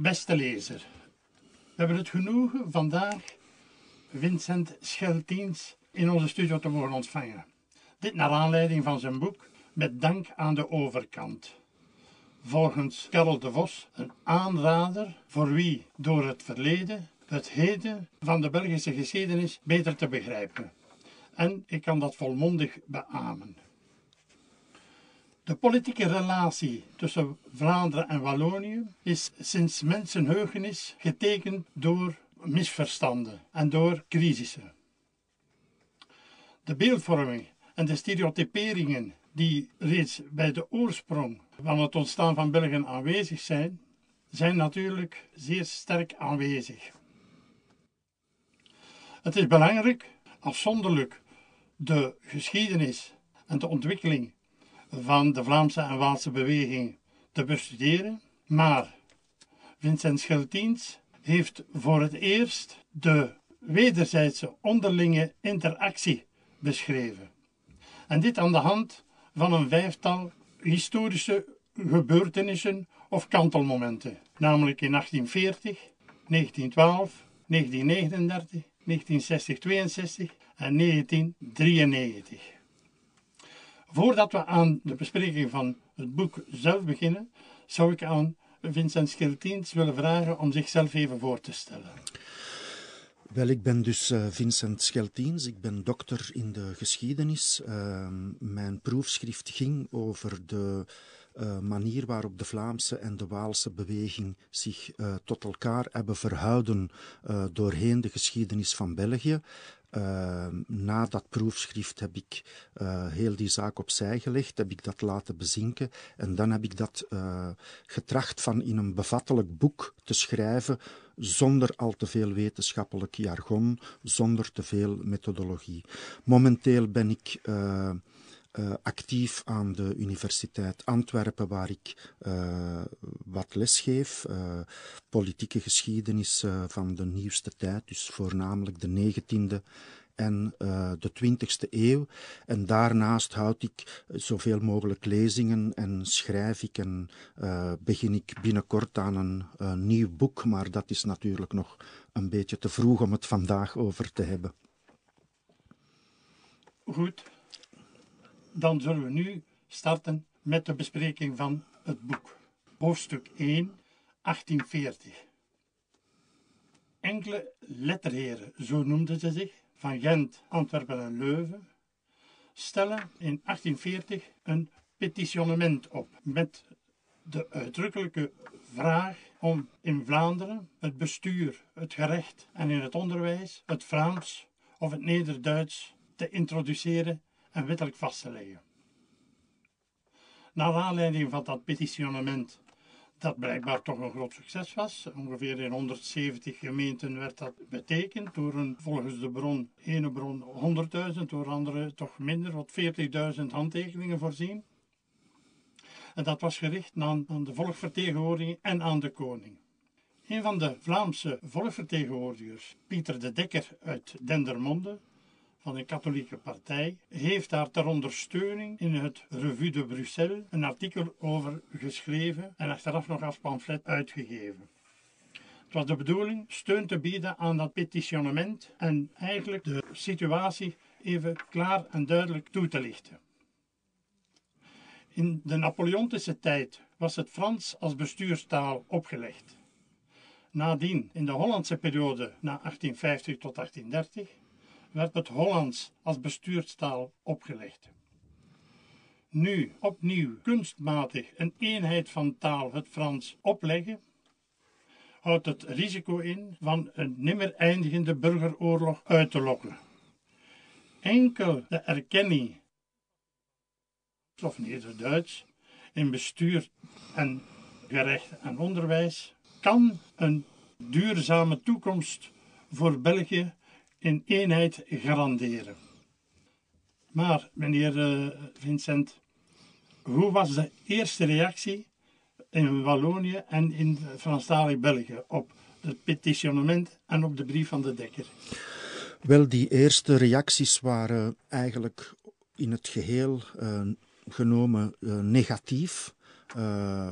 Beste lezer, we hebben het genoegen vandaag Vincent Scheltiens in onze studio te mogen ontvangen. Dit naar aanleiding van zijn boek Met dank aan de overkant. Volgens Karel de Vos een aanrader voor wie door het verleden het heden van de Belgische geschiedenis beter te begrijpen. En ik kan dat volmondig beamen. De politieke relatie tussen Vlaanderen en Wallonië is sinds mensenheugenis getekend door misverstanden en door crisissen. De beeldvorming en de stereotyperingen die reeds bij de oorsprong van het ontstaan van België aanwezig zijn, zijn natuurlijk zeer sterk aanwezig. Het is belangrijk afzonderlijk de geschiedenis en de ontwikkeling van de Vlaamse en Waalse beweging te bestuderen, maar Vincent Scheltiens heeft voor het eerst de wederzijdse onderlinge interactie beschreven. En dit aan de hand van een vijftal historische gebeurtenissen of kantelmomenten, namelijk in 1840, 1912, 1939, 1960, 62 en 1993. Voordat we aan de bespreking van het boek zelf beginnen, zou ik aan Vincent Schiltiens willen vragen om zichzelf even voor te stellen. Wel, ik ben dus uh, Vincent Scheltiens, ik ben dokter in de geschiedenis. Uh, mijn proefschrift ging over de uh, manier waarop de Vlaamse en de Waalse beweging zich tot elkaar hebben verhouden doorheen de geschiedenis van België. Na dat proefschrift heb ik heel die zaak opzij gelegd, heb ik dat laten bezinken en dan heb ik dat getracht van in een bevattelijk boek te schrijven zonder al te veel wetenschappelijk jargon, zonder te veel methodologie. Momenteel ben ik uh, actief aan de Universiteit Antwerpen, waar ik uh, wat les geef. Uh, politieke geschiedenis van de nieuwste tijd, dus voornamelijk de 19e en de 20e eeuw. En daarnaast houd ik zoveel mogelijk lezingen en schrijf ik en begin ik binnenkort aan een nieuw boek, maar dat is natuurlijk nog een beetje te vroeg om het vandaag over te hebben. Goed, dan zullen we nu starten met de bespreking van het boek. Hoofdstuk 1, 1840. Enkele letterheren, zo noemden ze zich, van Gent, Antwerpen en Leuven, stellen in 1840 een petitionnement op met de uitdrukkelijke vraag om in Vlaanderen het bestuur, het gerecht en in het onderwijs het Frans of het Nederduits te introduceren en wettelijk vast te leggen. Naar aanleiding van dat petitionement, dat blijkbaar toch een groot succes was, ongeveer in 170 gemeenten werd dat betekend, door een, volgens de bron, ene bron 100.000, door andere toch minder, wat 40.000 handtekeningen voorzien. En dat was gericht aan, de volksvertegenwoordiging en aan de koning. Een van de Vlaamse volksvertegenwoordigers, Pieter de Dekker uit Dendermonde, van de katholieke partij, heeft daar ter ondersteuning in het Revue de Bruxelles een artikel over geschreven en achteraf nog als pamflet uitgegeven. Het was de bedoeling steun te bieden aan dat petitionement en eigenlijk de situatie even klaar en duidelijk toe te lichten. In de Napoleontische tijd was het Frans als bestuurstaal opgelegd. Nadien, in de Hollandse periode na 1850 tot 1830, werd het Hollands als bestuurstaal opgelegd. Nu opnieuw kunstmatig een eenheid van taal, het Frans, opleggen, houdt het risico in van een nimmer eindigende burgeroorlog uit te lokken. Enkel de erkenning of Nederduits in bestuur en gerecht en onderwijs kan een duurzame toekomst voor België in eenheid garanderen. Maar, meneer uh, Vincent, hoe was de eerste reactie in Wallonië en in Franstalig België op het petitionement en op de brief van de Dekker? Wel, die eerste reacties waren eigenlijk in het geheel uh, genomen uh, negatief.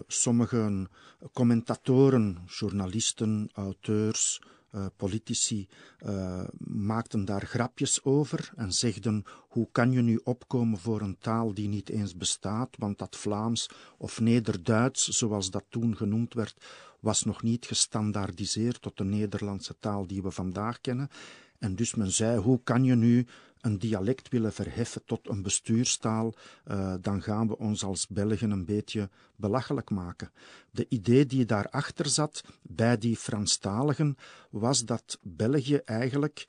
Sommige commentatoren, journalisten, auteurs, uh, politici uh, maakten daar grapjes over en zegden: hoe kan je nu opkomen voor een taal die niet eens bestaat, want dat Vlaams of Nederduits, zoals dat toen genoemd werd, was nog niet gestandaardiseerd tot de Nederlandse taal die we vandaag kennen. En dus men zei: hoe kan je nu een dialect willen verheffen tot een bestuurstaal, uh, dan gaan we ons als Belgen een beetje belachelijk maken. De idee die daarachter zat bij die Franstaligen was dat België eigenlijk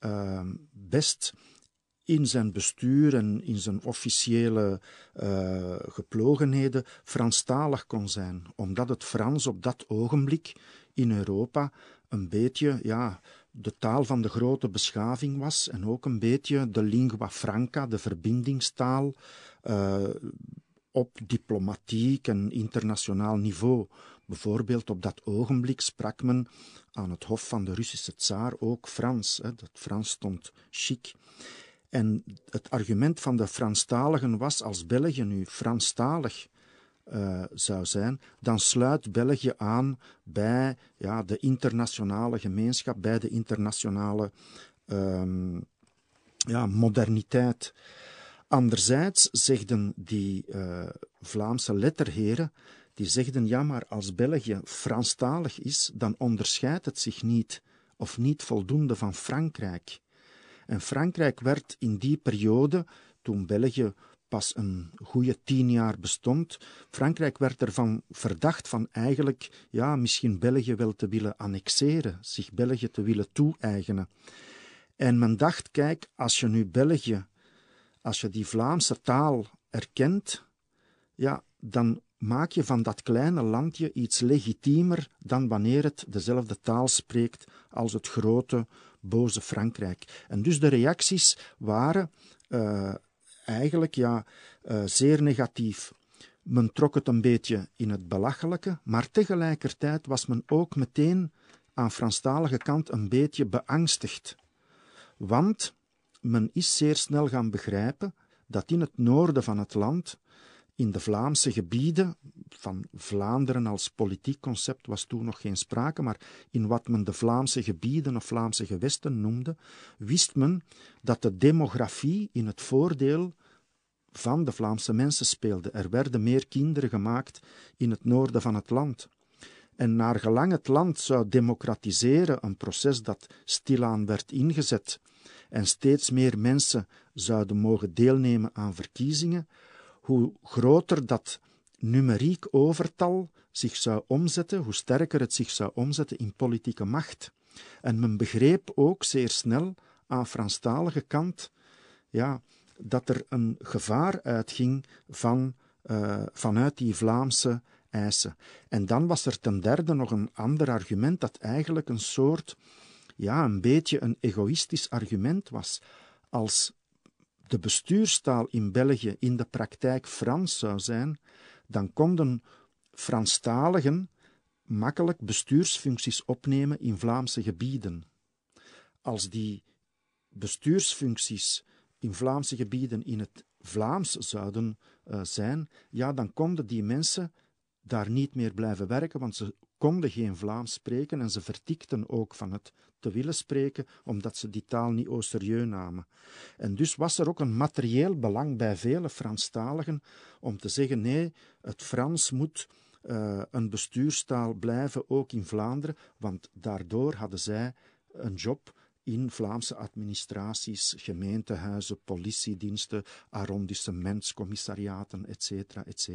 uh, best in zijn bestuur en in zijn officiële uh, geplogenheden Franstalig kon zijn, omdat het Frans op dat ogenblik in Europa een beetje, ja, de taal van de grote beschaving was en ook een beetje de lingua franca, de verbindingstaal uh, op diplomatiek en internationaal niveau. Bijvoorbeeld op dat ogenblik sprak men aan het hof van de Russische tsaar ook Frans. Hè. Dat Frans stond chic. En het argument van de Franstaligen was, als België nu Franstalig uh, zou zijn, dan sluit België aan bij ja, de internationale gemeenschap, bij de internationale um, ja, moderniteit. Anderzijds zegden die uh, Vlaamse letterheren, die zegden ja, maar als België Franstalig is, dan onderscheidt het zich niet of niet voldoende van Frankrijk. En Frankrijk werd in die periode, toen België pas een goede tien jaar bestond. Frankrijk werd ervan verdacht van eigenlijk, ja, misschien België wel te willen annexeren, zich België te willen toe-eigenen. En men dacht, kijk, als je nu België, als je die Vlaamse taal erkent, ja, dan maak je van dat kleine landje iets legitiemer dan wanneer het dezelfde taal spreekt als het grote, boze Frankrijk. En dus de reacties waren uh, eigenlijk ja, uh, zeer negatief. Men trok het een beetje in het belachelijke, maar tegelijkertijd was men ook meteen aan Franstalige kant een beetje beangstigd. Want men is zeer snel gaan begrijpen dat in het noorden van het land in de Vlaamse gebieden, van Vlaanderen als politiek concept was toen nog geen sprake, maar in wat men de Vlaamse gebieden of Vlaamse gewesten noemde, wist men dat de demografie in het voordeel van de Vlaamse mensen speelde. Er werden meer kinderen gemaakt in het noorden van het land. En naar gelang het land zou democratiseren, een proces dat stilaan werd ingezet, en steeds meer mensen zouden mogen deelnemen aan verkiezingen, hoe groter dat numeriek overtal zich zou omzetten, hoe sterker het zich zou omzetten in politieke macht. En men begreep ook zeer snel aan Franstalige kant ja, dat er een gevaar uitging van, uh, vanuit die Vlaamse eisen. En dan was er ten derde nog een ander argument dat eigenlijk een soort, ja, een beetje een egoïstisch argument was. Als de bestuurstaal in België in de praktijk Frans zou zijn, dan konden Franstaligen makkelijk bestuursfuncties opnemen in Vlaamse gebieden. Als die bestuursfuncties in Vlaamse gebieden in het Vlaams zouden uh, zijn, ja, dan konden die mensen daar niet meer blijven werken, want ze konden geen Vlaams spreken en ze vertikten ook van het te willen spreken, omdat ze die taal niet au serieus namen. En dus was er ook een materieel belang bij vele Franstaligen om te zeggen: nee, het Frans moet uh, een bestuurstaal blijven, ook in Vlaanderen, want daardoor hadden zij een job in Vlaamse administraties, gemeentehuizen, politiediensten, arrondissementscommissariaten, etc. etc.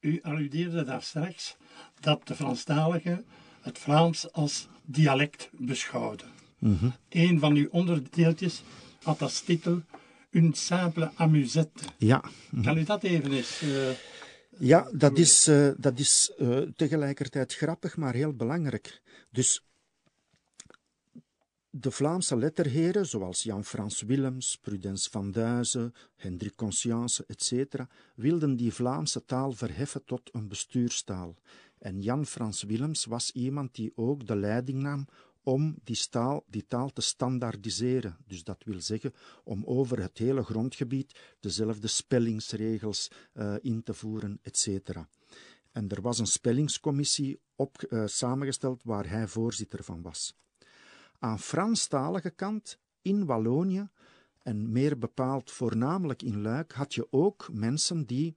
U alludeerde daar straks dat de Franstaligen het Vlaams als dialect beschouwden. Mm Een van uw onderdeeltjes had als titel Une simple amusette. Ja. Kan u dat even eens... Uh, ja, dat is, uh, dat is uh, tegelijkertijd grappig, maar heel belangrijk. Dus de Vlaamse letterheren, zoals Jan-Frans Willems, Prudence van Duizen, Hendrik Conscience, etc., wilden die Vlaamse taal verheffen tot een bestuurstaal. En Jan-Frans Willems was iemand die ook de leiding nam om die taal, die taal te standaardiseren. Dus dat wil zeggen om over het hele grondgebied dezelfde spellingsregels uh, in te voeren, etc. En er was een spellingscommissie op, uh, samengesteld waar hij voorzitter van was. Aan Franstalige kant, in Wallonië, en meer bepaald voornamelijk in Luik, had je ook mensen die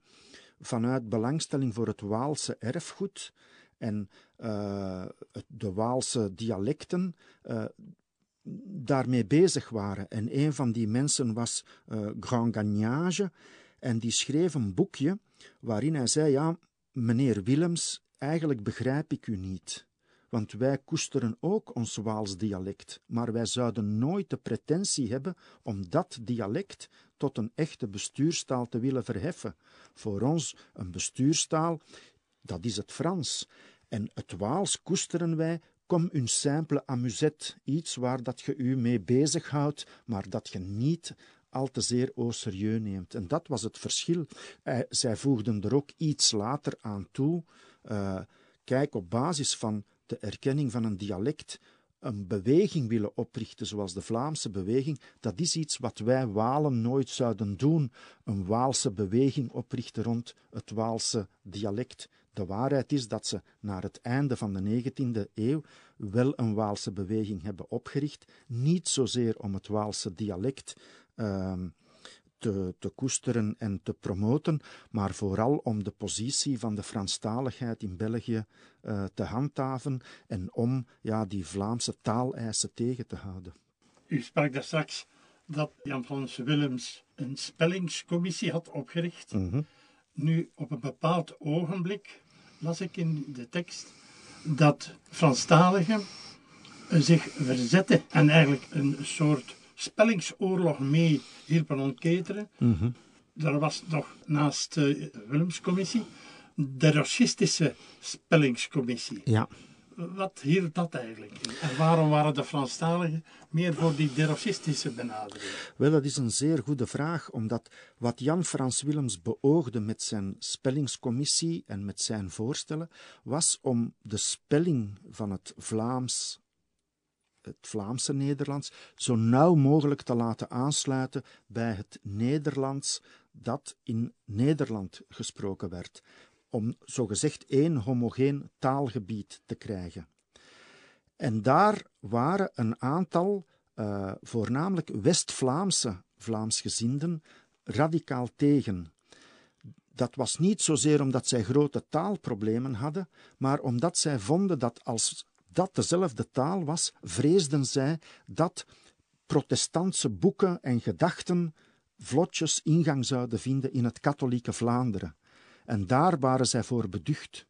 vanuit belangstelling voor het Waalse erfgoed en uh, de Waalse dialecten uh, daarmee bezig waren. En een van die mensen was uh, Grand Gagnage en die schreef een boekje waarin hij zei, ja, meneer Willems, eigenlijk begrijp ik u niet. Want wij koesteren ook ons Waals dialect, maar wij zouden nooit de pretentie hebben om dat dialect tot een echte bestuurstaal te willen verheffen. Voor ons een bestuurstaal, dat is het Frans. En het Waals koesteren wij comme une simple amusette, iets waar dat je u mee bezighoudt, maar dat je niet al te zeer au serieus neemt. En dat was het verschil. Eh, zij voegden er ook iets later aan toe. Uh, kijk, op basis van de erkenning van een dialect een beweging willen oprichten, zoals de Vlaamse beweging, dat is iets wat wij Walen nooit zouden doen. Een Waalse beweging oprichten rond het Waalse dialect. De waarheid is dat ze naar het einde van de 19e eeuw wel een Waalse beweging hebben opgericht, niet zozeer om het Waalse dialect uh, te, te koesteren en te promoten, maar vooral om de positie van de Franstaligheid in België uh, te handhaven en om ja, die Vlaamse taaleisen tegen te houden. U sprak daar straks dat Jan Frans Willems een spellingscommissie had opgericht. Mm -hmm. Nu, op een bepaald ogenblik las ik in de tekst dat Franstaligen zich verzetten en eigenlijk een soort spellingsoorlog mee hielpen ontketenen. Mm -hmm. Er was nog naast de Willemscommissie de racistische spellingscommissie. Ja. Wat hield dat eigenlijk in? En waarom waren de Franstaligen meer voor die deracistische benadering? Wel, dat is een zeer goede vraag, omdat wat Jan Frans Willems beoogde met zijn spellingscommissie en met zijn voorstellen, was om de spelling van het Vlaams het Vlaamse Nederlands zo nauw mogelijk te laten aansluiten bij het Nederlands dat in Nederland gesproken werd, om zogezegd één homogeen taalgebied te krijgen. En daar waren een aantal, uh, voornamelijk West-Vlaamse Vlaamsgezinden, radicaal tegen. Dat was niet zozeer omdat zij grote taalproblemen hadden, maar omdat zij vonden dat als dat dezelfde taal was, vreesden zij dat protestantse boeken en gedachten vlotjes ingang zouden vinden in het katholieke Vlaanderen. En daar waren zij voor beducht.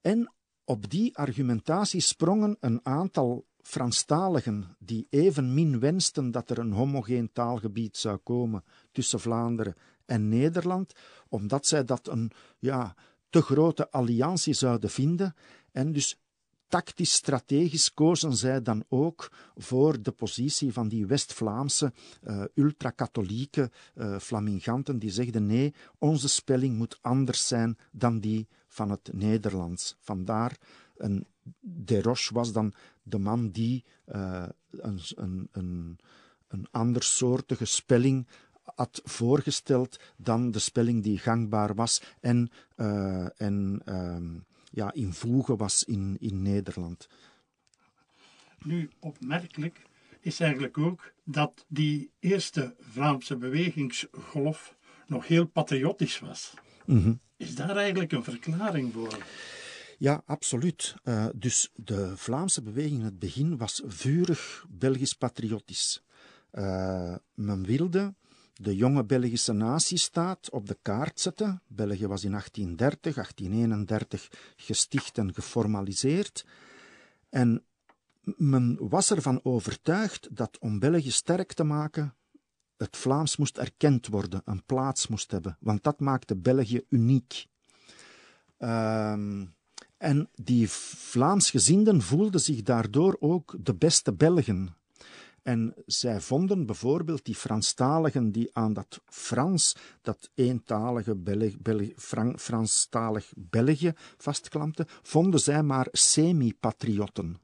En op die argumentatie sprongen een aantal Franstaligen die evenmin wensten dat er een homogeen taalgebied zou komen tussen Vlaanderen en Nederland, omdat zij dat een ja, te grote alliantie zouden vinden en dus tactisch strategisch kozen zij dan ook voor de positie van die West-Vlaamse uh, ultra-katholieke uh, flaminganten die zegden nee, onze spelling moet anders zijn dan die van het Nederlands. Vandaar een Desroches was dan de man die uh, een, een, een, een andersoortige spelling had voorgesteld dan de spelling die gangbaar was en, en uh, ja, in voegen was in, in Nederland. Nu, opmerkelijk is eigenlijk ook dat die eerste Vlaamse bewegingsgolf nog heel patriotisch was. Mm -hmm. Is daar eigenlijk een verklaring voor? Ja, absoluut. Uh, dus de Vlaamse beweging in het begin was vurig Belgisch-patriotisch. Uh, men wilde de jonge Belgische natiestaat op de kaart zetten. België was in 1830, 1831 gesticht en geformaliseerd. En men was ervan overtuigd dat om België sterk te maken, het Vlaams moest erkend worden, een plaats moest hebben, want dat maakte België uniek. Uh, en die Vlaamsgezinden voelden zich daardoor ook de beste Belgen. En zij vonden bijvoorbeeld die Franstaligen die aan dat Frans, dat eentalige Belg, Belg, Fran, Franstalig België vastklampten, vonden zij maar semi-patriotten.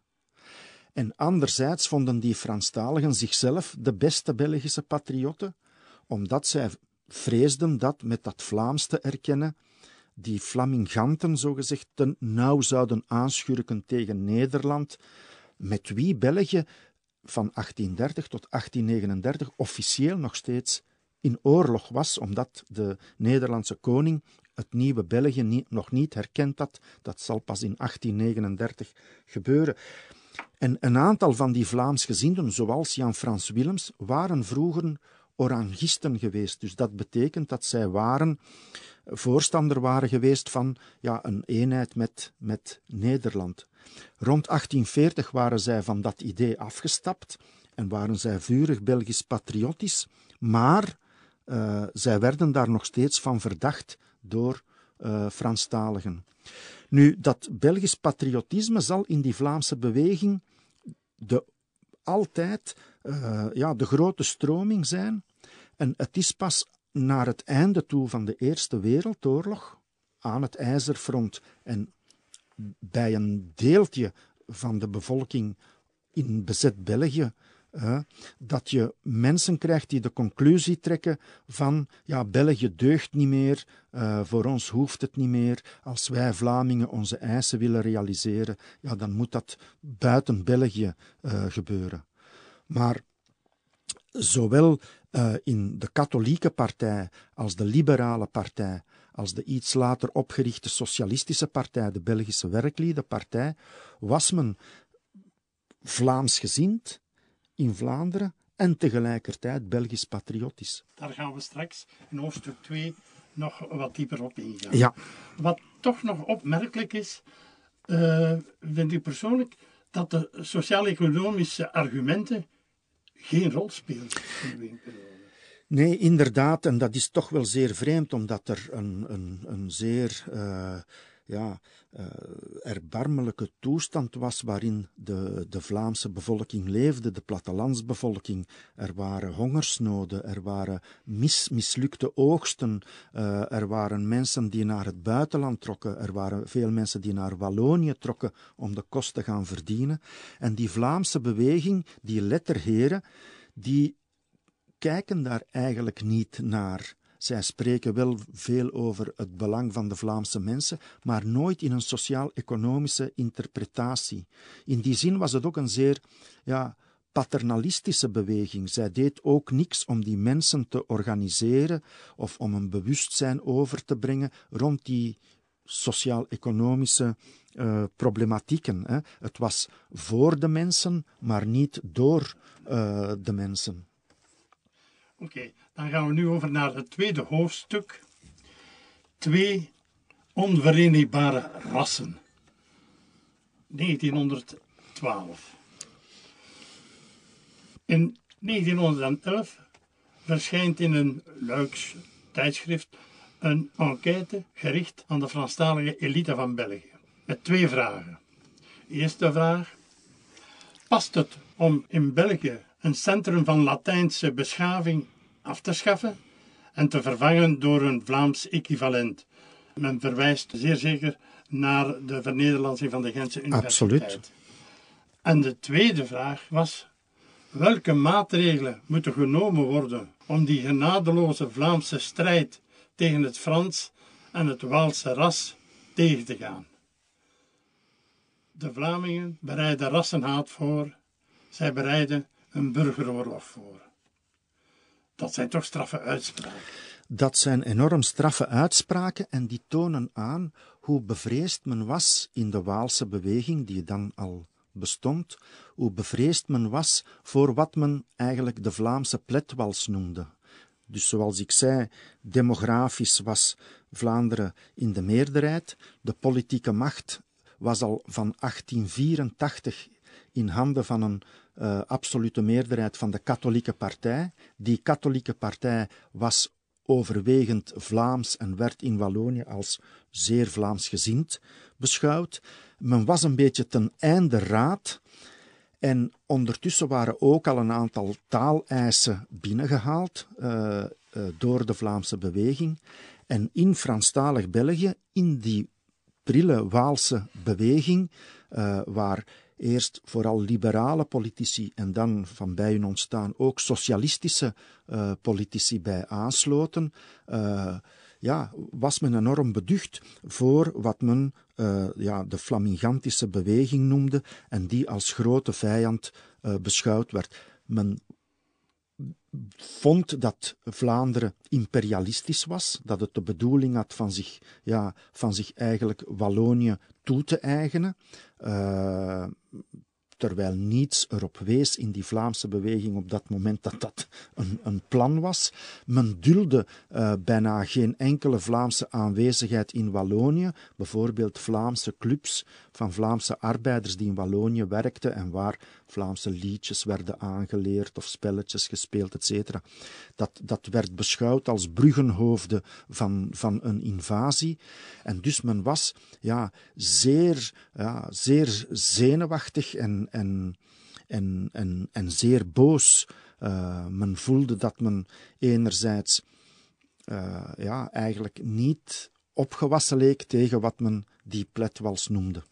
En anderzijds vonden die Franstaligen zichzelf de beste Belgische patriotten, omdat zij vreesden dat met dat Vlaams te erkennen die Flaminganten zogezegd ten nauw zouden aanschurken tegen Nederland, met wie België van 1830 tot 1839 officieel nog steeds in oorlog was, omdat de Nederlandse koning het nieuwe België nog niet herkend had. Dat zal pas in 1839 gebeuren. En een aantal van die Vlaamsgezinden, zoals Jan-Frans Willems, waren vroeger orangisten geweest. Dus dat betekent dat zij waren, voorstander waren geweest van ja, een eenheid met, met Nederland. Rond 1840 waren zij van dat idee afgestapt en waren zij vurig Belgisch patriotisch, maar uh, zij werden daar nog steeds van verdacht door uh, Franstaligen. Nu, dat Belgisch patriotisme zal in die Vlaamse beweging de, altijd uh, ja, de grote stroming zijn. En het is pas naar het einde toe van de Eerste Wereldoorlog, aan het IJzerfront en bij een deeltje van de bevolking in bezet België, dat je mensen krijgt die de conclusie trekken van ja, België deugt niet meer, uh, voor ons hoeft het niet meer. Als wij Vlamingen onze eisen willen realiseren, ja, dan moet dat buiten België uh, gebeuren. Maar zowel uh, in de katholieke partij als de liberale partij, als de iets later opgerichte socialistische partij, de Belgische Werkliedenpartij, was men Vlaamsgezind in Vlaanderen en tegelijkertijd Belgisch patriotisch. Daar gaan we straks in hoofdstuk 2 nog wat dieper op ingaan. Ja. Wat toch nog opmerkelijk is, uh, vind ik persoonlijk, dat de sociaal-economische argumenten geen rol spelen in de Nee, inderdaad, en dat is toch wel zeer vreemd, omdat er een, een, een zeer uh, ja, uh, erbarmelijke toestand was waarin de, de Vlaamse bevolking leefde, de plattelandsbevolking. Er waren hongersnoden, er waren mis, mislukte oogsten, uh, er waren mensen die naar het buitenland trokken, er waren veel mensen die naar Wallonië trokken om de kost te gaan verdienen. En die Vlaamse beweging, die letterheren, die kijken daar eigenlijk niet naar. Zij spreken wel veel over het belang van de Vlaamse mensen, maar nooit in een sociaal-economische interpretatie. In die zin was het ook een zeer ja, paternalistische beweging. Zij deed ook niks om die mensen te organiseren of om een bewustzijn over te brengen rond die sociaal-economische uh, problematieken. Hè. Het was voor de mensen, maar niet door uh, de mensen. Oké, dan gaan we nu over naar het tweede hoofdstuk. Twee onverenigbare rassen. 1912. In 1911 verschijnt in een Luiks tijdschrift een enquête gericht aan de Franstalige elite van België. Met twee vragen. Eerste vraag. Past het om in België een centrum van Latijnse beschaving af te schaffen en te vervangen door een Vlaams equivalent. Men verwijst zeer zeker naar de vernederlandsing van de Gentse Universiteit. Absoluut. En de tweede vraag was: welke maatregelen moeten genomen worden om die genadeloze Vlaamse strijd tegen het Frans en het Waalse ras tegen te gaan? De Vlamingen bereiden rassenhaat voor, zij bereiden een burgeroorlog voor. Dat zijn toch straffe uitspraken. Dat zijn enorm straffe uitspraken en die tonen aan hoe bevreesd men was in de Waalse beweging, die dan al bestond, hoe bevreesd men was voor wat men eigenlijk de Vlaamse pletwals noemde. Dus zoals ik zei, demografisch was Vlaanderen in de meerderheid. De politieke macht was al van 1884 in handen van een uh, absolute meerderheid van de katholieke partij. Die katholieke partij was overwegend Vlaams en werd in Wallonië als zeer Vlaamsgezind beschouwd. Men was een beetje ten einde raad. En ondertussen waren ook al een aantal taaleisen binnengehaald uh, uh, door de Vlaamse beweging. En in Franstalig België, in die prille Waalse beweging, waar eerst vooral liberale politici en dan van bij hun ontstaan ook socialistische uh, politici bij aansloten, uh, ja, was men enorm beducht voor wat men uh, ja, de flamingantische beweging noemde en die als grote vijand beschouwd werd. Men vond dat Vlaanderen imperialistisch was, dat het de bedoeling had van zich, ja, van zich eigenlijk Wallonië toe te eigenen. Uh, terwijl niets erop wees in die Vlaamse beweging op dat moment dat dat een, een plan was. Men dulde uh, bijna geen enkele Vlaamse aanwezigheid in Wallonië, bijvoorbeeld Vlaamse clubs van Vlaamse arbeiders die in Wallonië werkten en waar Vlaamse liedjes werden aangeleerd of spelletjes gespeeld, etc. Dat, dat werd beschouwd als bruggenhoofden van, van een invasie. En dus men was ja, zeer, ja, zeer zenuwachtig en, en, en, en, zeer boos. Uh, men voelde dat men enerzijds uh, ja, eigenlijk niet opgewassen leek tegen wat men die pletwals noemde.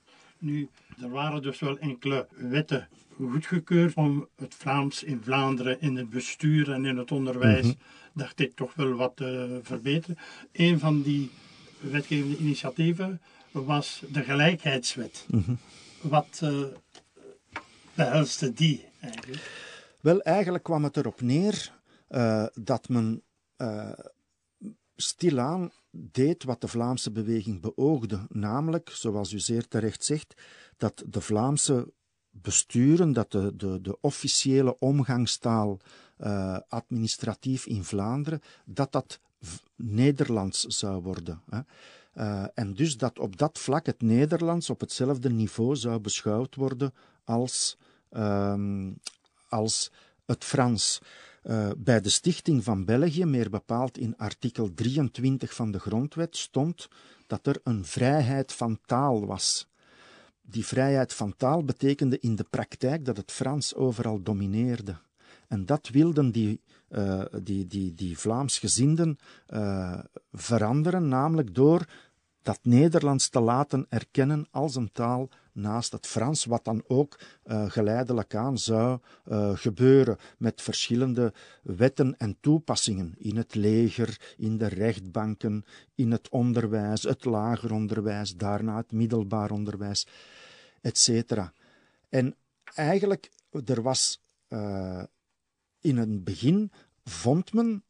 Nu, er waren dus wel enkele wetten goedgekeurd om het Vlaams in Vlaanderen in het bestuur en in het onderwijs, mm -hmm. dacht ik, toch wel wat te verbeteren. Een van die wetgevende initiatieven was de gelijkheidswet. Mm -hmm. Wat uh, behelste die eigenlijk? Wel, eigenlijk kwam het erop neer uh, dat men uh, stilaan deed wat de Vlaamse beweging beoogde, namelijk, zoals u zeer terecht zegt, dat de Vlaamse besturen, dat de, de, de officiële omgangstaal uh, administratief in Vlaanderen, dat dat Nederlands zou worden. Hè. Uh, en dus dat op dat vlak het Nederlands op hetzelfde niveau zou beschouwd worden als, um, als het Frans. Uh, bij de stichting van België, meer bepaald in artikel 23 van de grondwet, stond dat er een vrijheid van taal was. Die vrijheid van taal betekende in de praktijk dat het Frans overal domineerde. En dat wilden die, uh, die, die, die Vlaamsgezinden uh, veranderen, namelijk door dat Nederlands te laten erkennen als een taal naast het Frans, wat dan ook uh, geleidelijk aan zou uh, gebeuren met verschillende wetten en toepassingen in het leger, in de rechtbanken, in het onderwijs, het lager onderwijs, daarna het middelbaar onderwijs, etc. En eigenlijk, er was uh, in het begin, vond men,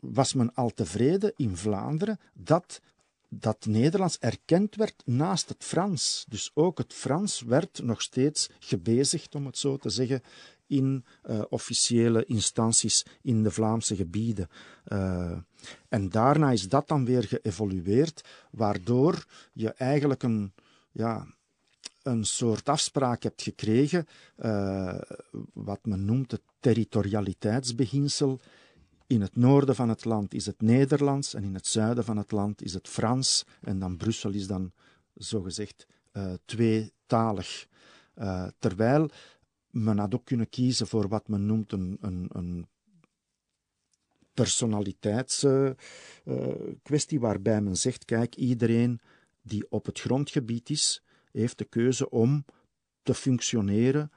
was men al tevreden in Vlaanderen dat dat Nederlands erkend werd naast het Frans. Dus ook het Frans werd nog steeds gebezigd, om het zo te zeggen, in uh, officiële instanties in de Vlaamse gebieden. Uh, en daarna is dat dan weer geëvolueerd, waardoor je eigenlijk een, ja, een soort afspraak hebt gekregen, uh, wat men noemt het territorialiteitsbeginsel in het noorden van het land is het Nederlands en in het zuiden van het land is het Frans. En dan Brussel is dan zogezegd uh, tweetalig. Uh, terwijl men had ook kunnen kiezen voor wat men noemt een, een, een personaliteitskwestie, uh, waarbij men zegt: kijk, iedereen die op het grondgebied is, heeft de keuze om te functioneren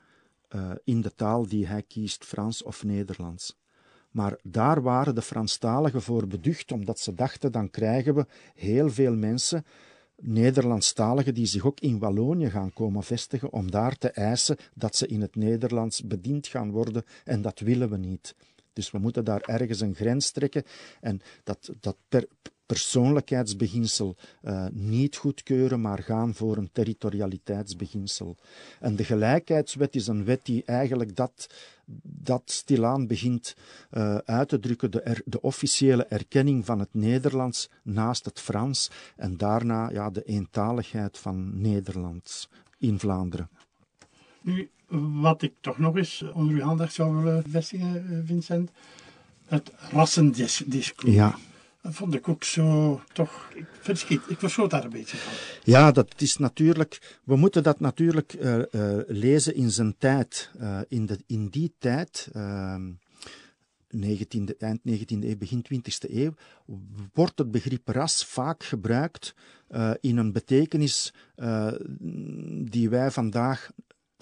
in de taal die hij kiest, Frans of Nederlands. Maar daar waren de Franstaligen voor beducht, omdat ze dachten: dan krijgen we heel veel mensen, Nederlandstaligen, die zich ook in Wallonië gaan komen vestigen, om daar te eisen dat ze in het Nederlands bediend gaan worden. En dat willen we niet. Dus we moeten daar ergens een grens trekken. En dat, dat per, persoonlijkheidsbeginsel uh, niet goedkeuren, maar gaan voor een territorialiteitsbeginsel. En de gelijkheidswet is een wet die eigenlijk dat, dat stilaan begint uh, uit te drukken, de, er, de, officiële erkenning van het Nederlands naast het Frans en daarna ja, de eentaligheid van Nederlands in Vlaanderen. Nu, wat ik toch nog eens onder uw aandacht zou willen vestigen, eh, Vincent, het rassendiscours. Ja. Dat vond ik ook zo toch verschiet. Ik verschoot daar een beetje van. Ja, dat is natuurlijk. We moeten dat natuurlijk uh, uh, lezen in zijn tijd. Uh, in, de, in die tijd. 19e, eind 19e eeuw, begin 20e eeuw, wordt het begrip ras vaak gebruikt in een betekenis die wij vandaag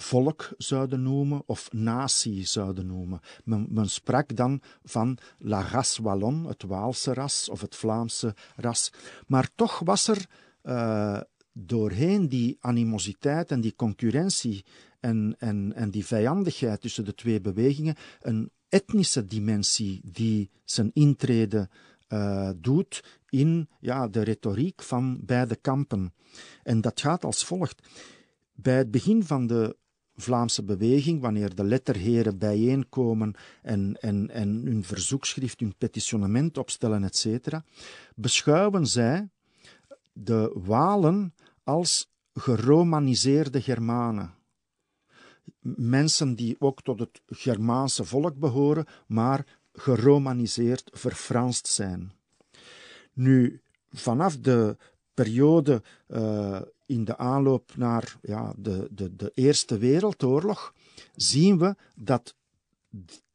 volk zouden noemen of natie zouden noemen. Men, men sprak dan van la race wallon, het Waalse ras of het Vlaamse ras. Maar toch was er uh, doorheen die animositeit en die concurrentie en, en, en die vijandigheid tussen de twee bewegingen een etnische dimensie die zijn intrede uh, doet in ja, de retoriek van beide kampen. En dat gaat als volgt. Bij het begin van de Vlaamse beweging, wanneer de letterheren bijeenkomen en, en, en hun verzoekschrift, hun petitionement opstellen, etc., beschouwen zij de Walen als geromaniseerde Germanen. Mensen die ook tot het Germaanse volk behoren, maar geromaniseerd, verfranst zijn. Nu, vanaf de periode uh, in de aanloop naar ja, de, de, de Eerste Wereldoorlog zien we dat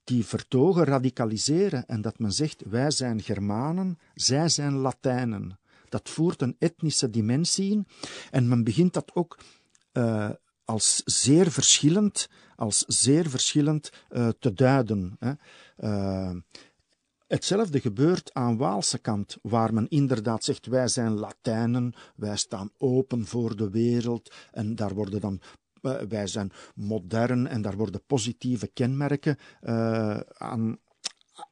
die vertogen radicaliseren en dat men zegt wij zijn Germanen, zij zijn Latijnen. Dat voert een etnische dimensie in en men begint dat ook uh, als zeer verschillend, als zeer verschillend uh, te duiden. Hè. Uh, Hetzelfde gebeurt aan Waalse kant, waar men inderdaad zegt: wij zijn Latijnen, wij staan open voor de wereld, en daar worden dan uh, wij zijn modern en daar worden positieve kenmerken uh, aan,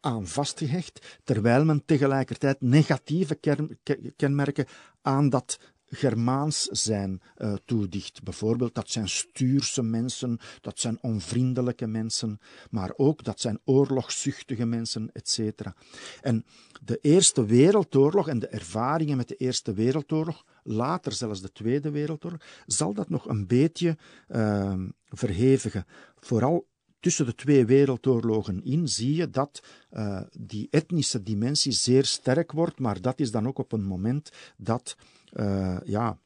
aan vastgehecht, terwijl men tegelijkertijd negatieve kenmerken aan dat Germaans zijn uh, toedicht. Bijvoorbeeld, dat zijn stuurse mensen, dat zijn onvriendelijke mensen, maar ook dat zijn oorlogszuchtige mensen, etc. En de Eerste Wereldoorlog en de ervaringen met de Eerste Wereldoorlog, later zelfs de Tweede Wereldoorlog, zal dat nog een beetje uh, verhevigen. Vooral tussen de twee wereldoorlogen in zie je dat uh, die etnische dimensie zeer sterk wordt, maar dat is dan ook op een moment dat uh, ja,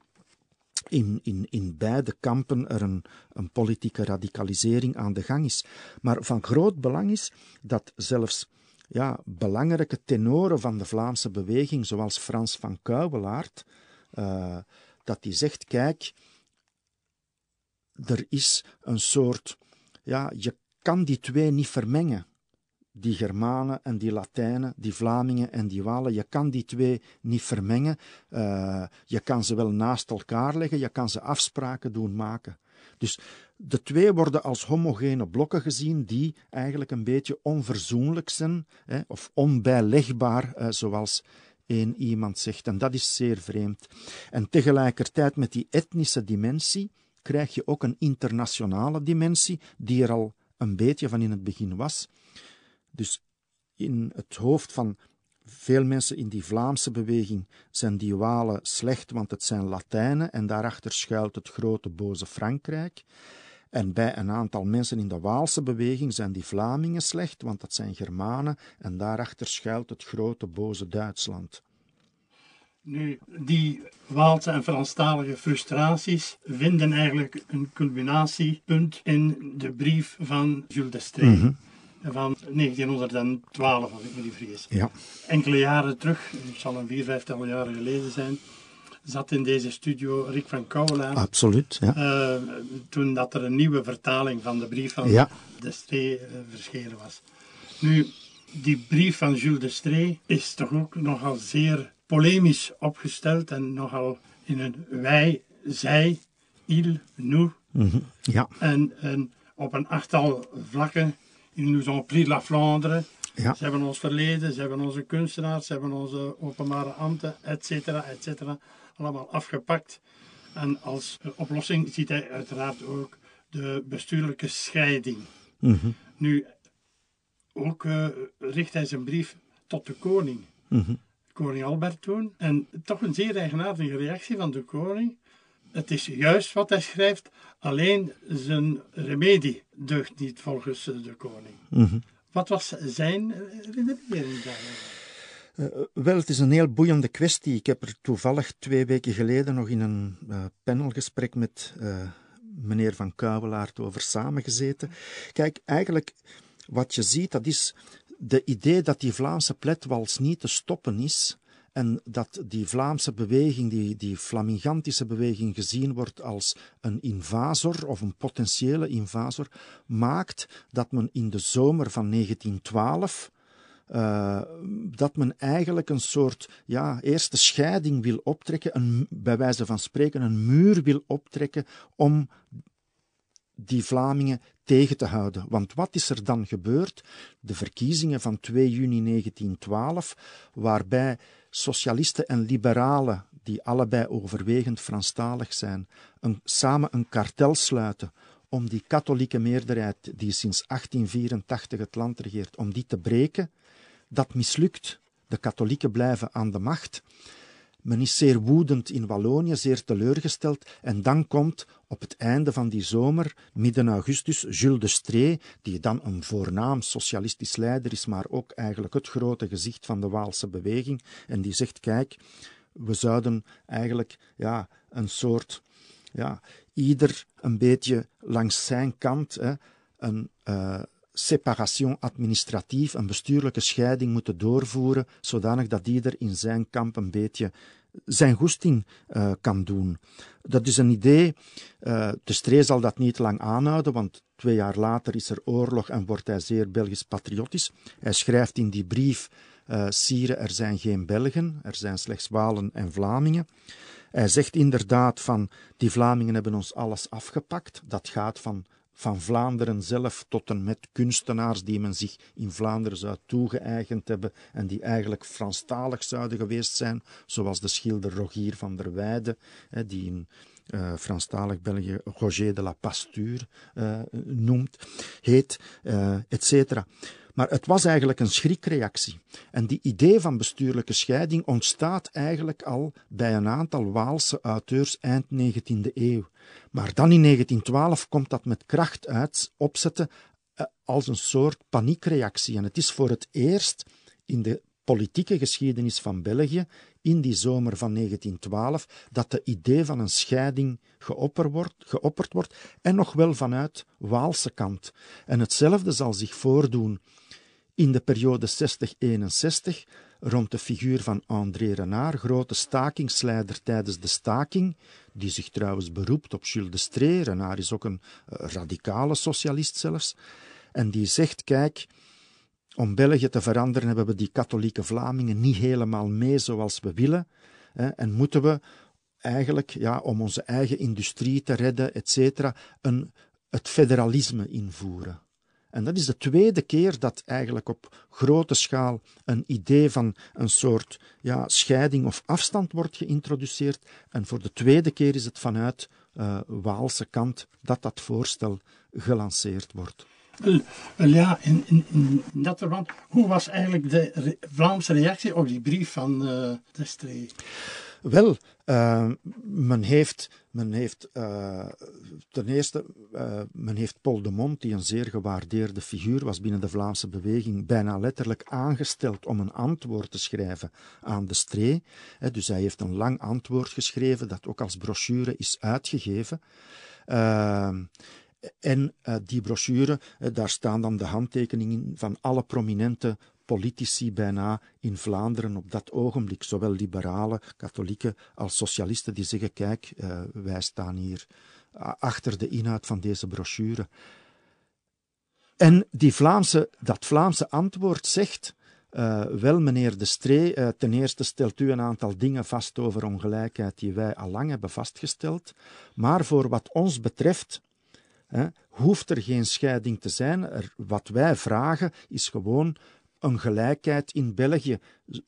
in, in, in beide kampen er een, een politieke radicalisering aan de gang is. Maar van groot belang is dat zelfs ja, belangrijke tenoren van de Vlaamse beweging, zoals Frans van Kuiwelaert, uh, dat die zegt: kijk, er is een soort, ja, je kan die twee niet vermengen die Germanen en die Latijnen, die Vlamingen en die Walen. Je kan die twee niet vermengen. Uh, je kan ze wel naast elkaar leggen, je kan ze afspraken doen maken. Dus de twee worden als homogene blokken gezien die eigenlijk een beetje onverzoenlijk zijn hè, of onbijlegbaar, uh, zoals één iemand zegt. En dat is zeer vreemd. En tegelijkertijd met die etnische dimensie krijg je ook een internationale dimensie die er al een beetje van in het begin was. Dus in het hoofd van veel mensen in die Vlaamse beweging zijn die Walen slecht, want het zijn Latijnen en daarachter schuilt het grote boze Frankrijk. En bij een aantal mensen in de Waalse beweging zijn die Vlamingen slecht, want dat zijn Germanen en daarachter schuilt het grote boze Duitsland. Nu, die Waalse en Franstalige frustraties vinden eigenlijk een culminatiepunt in de brief van Jules. Mm van 1912, als ik me niet vergis. Ja. Enkele jaren terug, het zal een vier, vijftal jaren geleden zijn, zat in deze studio Rick van Kouwelaar. Absoluut, ja. Uh, toen dat er een nieuwe vertaling van de brief van ja. Destree uh, verschenen was. Nu, die brief van Jules Destree is toch ook nogal zeer polemisch opgesteld en nogal in een wij, zij, il, nous. Mm -hmm. Ja. En, en op een achttal vlakken Ils nous ont pris la Vlaanderen. Ja. Ze hebben ons verleden, ze hebben onze kunstenaars, ze hebben onze openbare ambten, et cetera, et cetera. Allemaal afgepakt. En als oplossing ziet hij uiteraard ook de bestuurlijke scheiding. Mm -hmm. Nu, ook uh, richt hij zijn brief tot de koning. Mm -hmm. Koning Albert toen. En toch een zeer eigenaardige reactie van de koning. Het is juist wat hij schrijft, alleen zijn remedie deugt niet volgens de koning. Mm -hmm. Wat was zijn redenering daarover? Uh, wel, het is een heel boeiende kwestie. Ik heb er toevallig twee weken geleden nog in een uh, panelgesprek met uh, meneer Van Kuiwelaert over samengezeten. Kijk, eigenlijk wat je ziet, dat is de idee dat die Vlaamse pletwals niet te stoppen is en dat die Vlaamse beweging, die, die Flamingantische beweging, gezien wordt als een invasor of een potentiële invasor, maakt dat men in de zomer van 1912 uh, dat men eigenlijk een soort ja, eerste scheiding wil optrekken, een, bij wijze van spreken een muur wil optrekken om die Vlamingen tegen te houden. Want wat is er dan gebeurd? De verkiezingen van 2 juni 1912, waarbij socialisten en liberalen, die allebei overwegend Franstalig zijn, een, samen een kartel sluiten om die katholieke meerderheid die sinds 1884 het land regeert, om die te breken, dat mislukt. De katholieken blijven aan de macht. Men is zeer woedend in Wallonië, zeer teleurgesteld. En dan komt op het einde van die zomer, midden augustus, Jules de Stree, die dan een voornaam socialistisch leider is, maar ook eigenlijk het grote gezicht van de Waalse beweging. En die zegt: Kijk, we zouden eigenlijk ja, een soort. Ja, ieder een beetje langs zijn kant hè, een. Uh, separation administratief, een bestuurlijke scheiding moeten doorvoeren, zodanig dat ieder in zijn kamp een beetje zijn goesting uh, kan doen. Dat is een idee. Uh, de Stree zal dat niet lang aanhouden, want twee jaar later is er oorlog en wordt hij zeer Belgisch patriotisch. Hij schrijft in die brief: uh, Sire, er zijn geen Belgen, er zijn slechts Walen en Vlamingen. Hij zegt inderdaad van die Vlamingen hebben ons alles afgepakt. Dat gaat van van Vlaanderen zelf tot en met kunstenaars die men zich in Vlaanderen zou toegeëigend hebben en die eigenlijk Franstalig zouden geweest zijn, zoals de schilder Rogier van der Weijden, die in uh, Franstalig België Roger de la Pasture uh, noemt, heet, uh, etc. Maar het was eigenlijk een schrikreactie. En die idee van bestuurlijke scheiding ontstaat eigenlijk al bij een aantal Waalse auteurs eind 19e eeuw. Maar dan in 1912 komt dat met kracht uit opzetten eh, als een soort paniekreactie. En het is voor het eerst in de politieke geschiedenis van België in die zomer van 1912 dat de idee van een scheiding geopperd wordt, geopperd wordt en nog wel vanuit Waalse kant. En hetzelfde zal zich voordoen in de periode 60-61 rond de figuur van André Renard, grote stakingsleider tijdens de staking, die zich trouwens beroept op Jules de Stree. Renard is ook een uh, radicale socialist zelfs. En die zegt, kijk, om België te veranderen hebben we die katholieke Vlamingen niet helemaal mee zoals we willen. Hè, en moeten we eigenlijk, ja, om onze eigen industrie te redden, et cetera, een, het federalisme invoeren. En dat is de tweede keer dat eigenlijk op grote schaal een idee van een soort ja, scheiding of afstand wordt geïntroduceerd. En voor de tweede keer is het vanuit uh, Waalse kant dat dat voorstel gelanceerd wordt. Wel, ja, in, in, in, dat verband, hoe was eigenlijk de Vlaamse reactie op die brief van uh, de Stree? Wel, uh, men heeft, men heeft uh, ten eerste, uh, men heeft Paul de Mont, die een zeer gewaardeerde figuur was binnen de Vlaamse beweging, bijna letterlijk aangesteld om een antwoord te schrijven aan de stree. dus hij heeft een lang antwoord geschreven, dat ook als brochure is uitgegeven. Ehm, en uh, die brochure, daar staan dan de handtekeningen van alle prominente politici bijna in Vlaanderen op dat ogenblik, zowel liberalen, katholieken als socialisten, die zeggen: kijk, uh, wij staan hier achter de inhoud van deze brochure. En die Vlaamse, dat Vlaamse antwoord zegt. Uh, wel, meneer De Stree, ten eerste stelt u een aantal dingen vast over ongelijkheid die wij al lang hebben vastgesteld. Maar voor wat ons betreft hè, hoeft er geen scheiding te zijn. Er, wat wij vragen is gewoon een gelijkheid in België.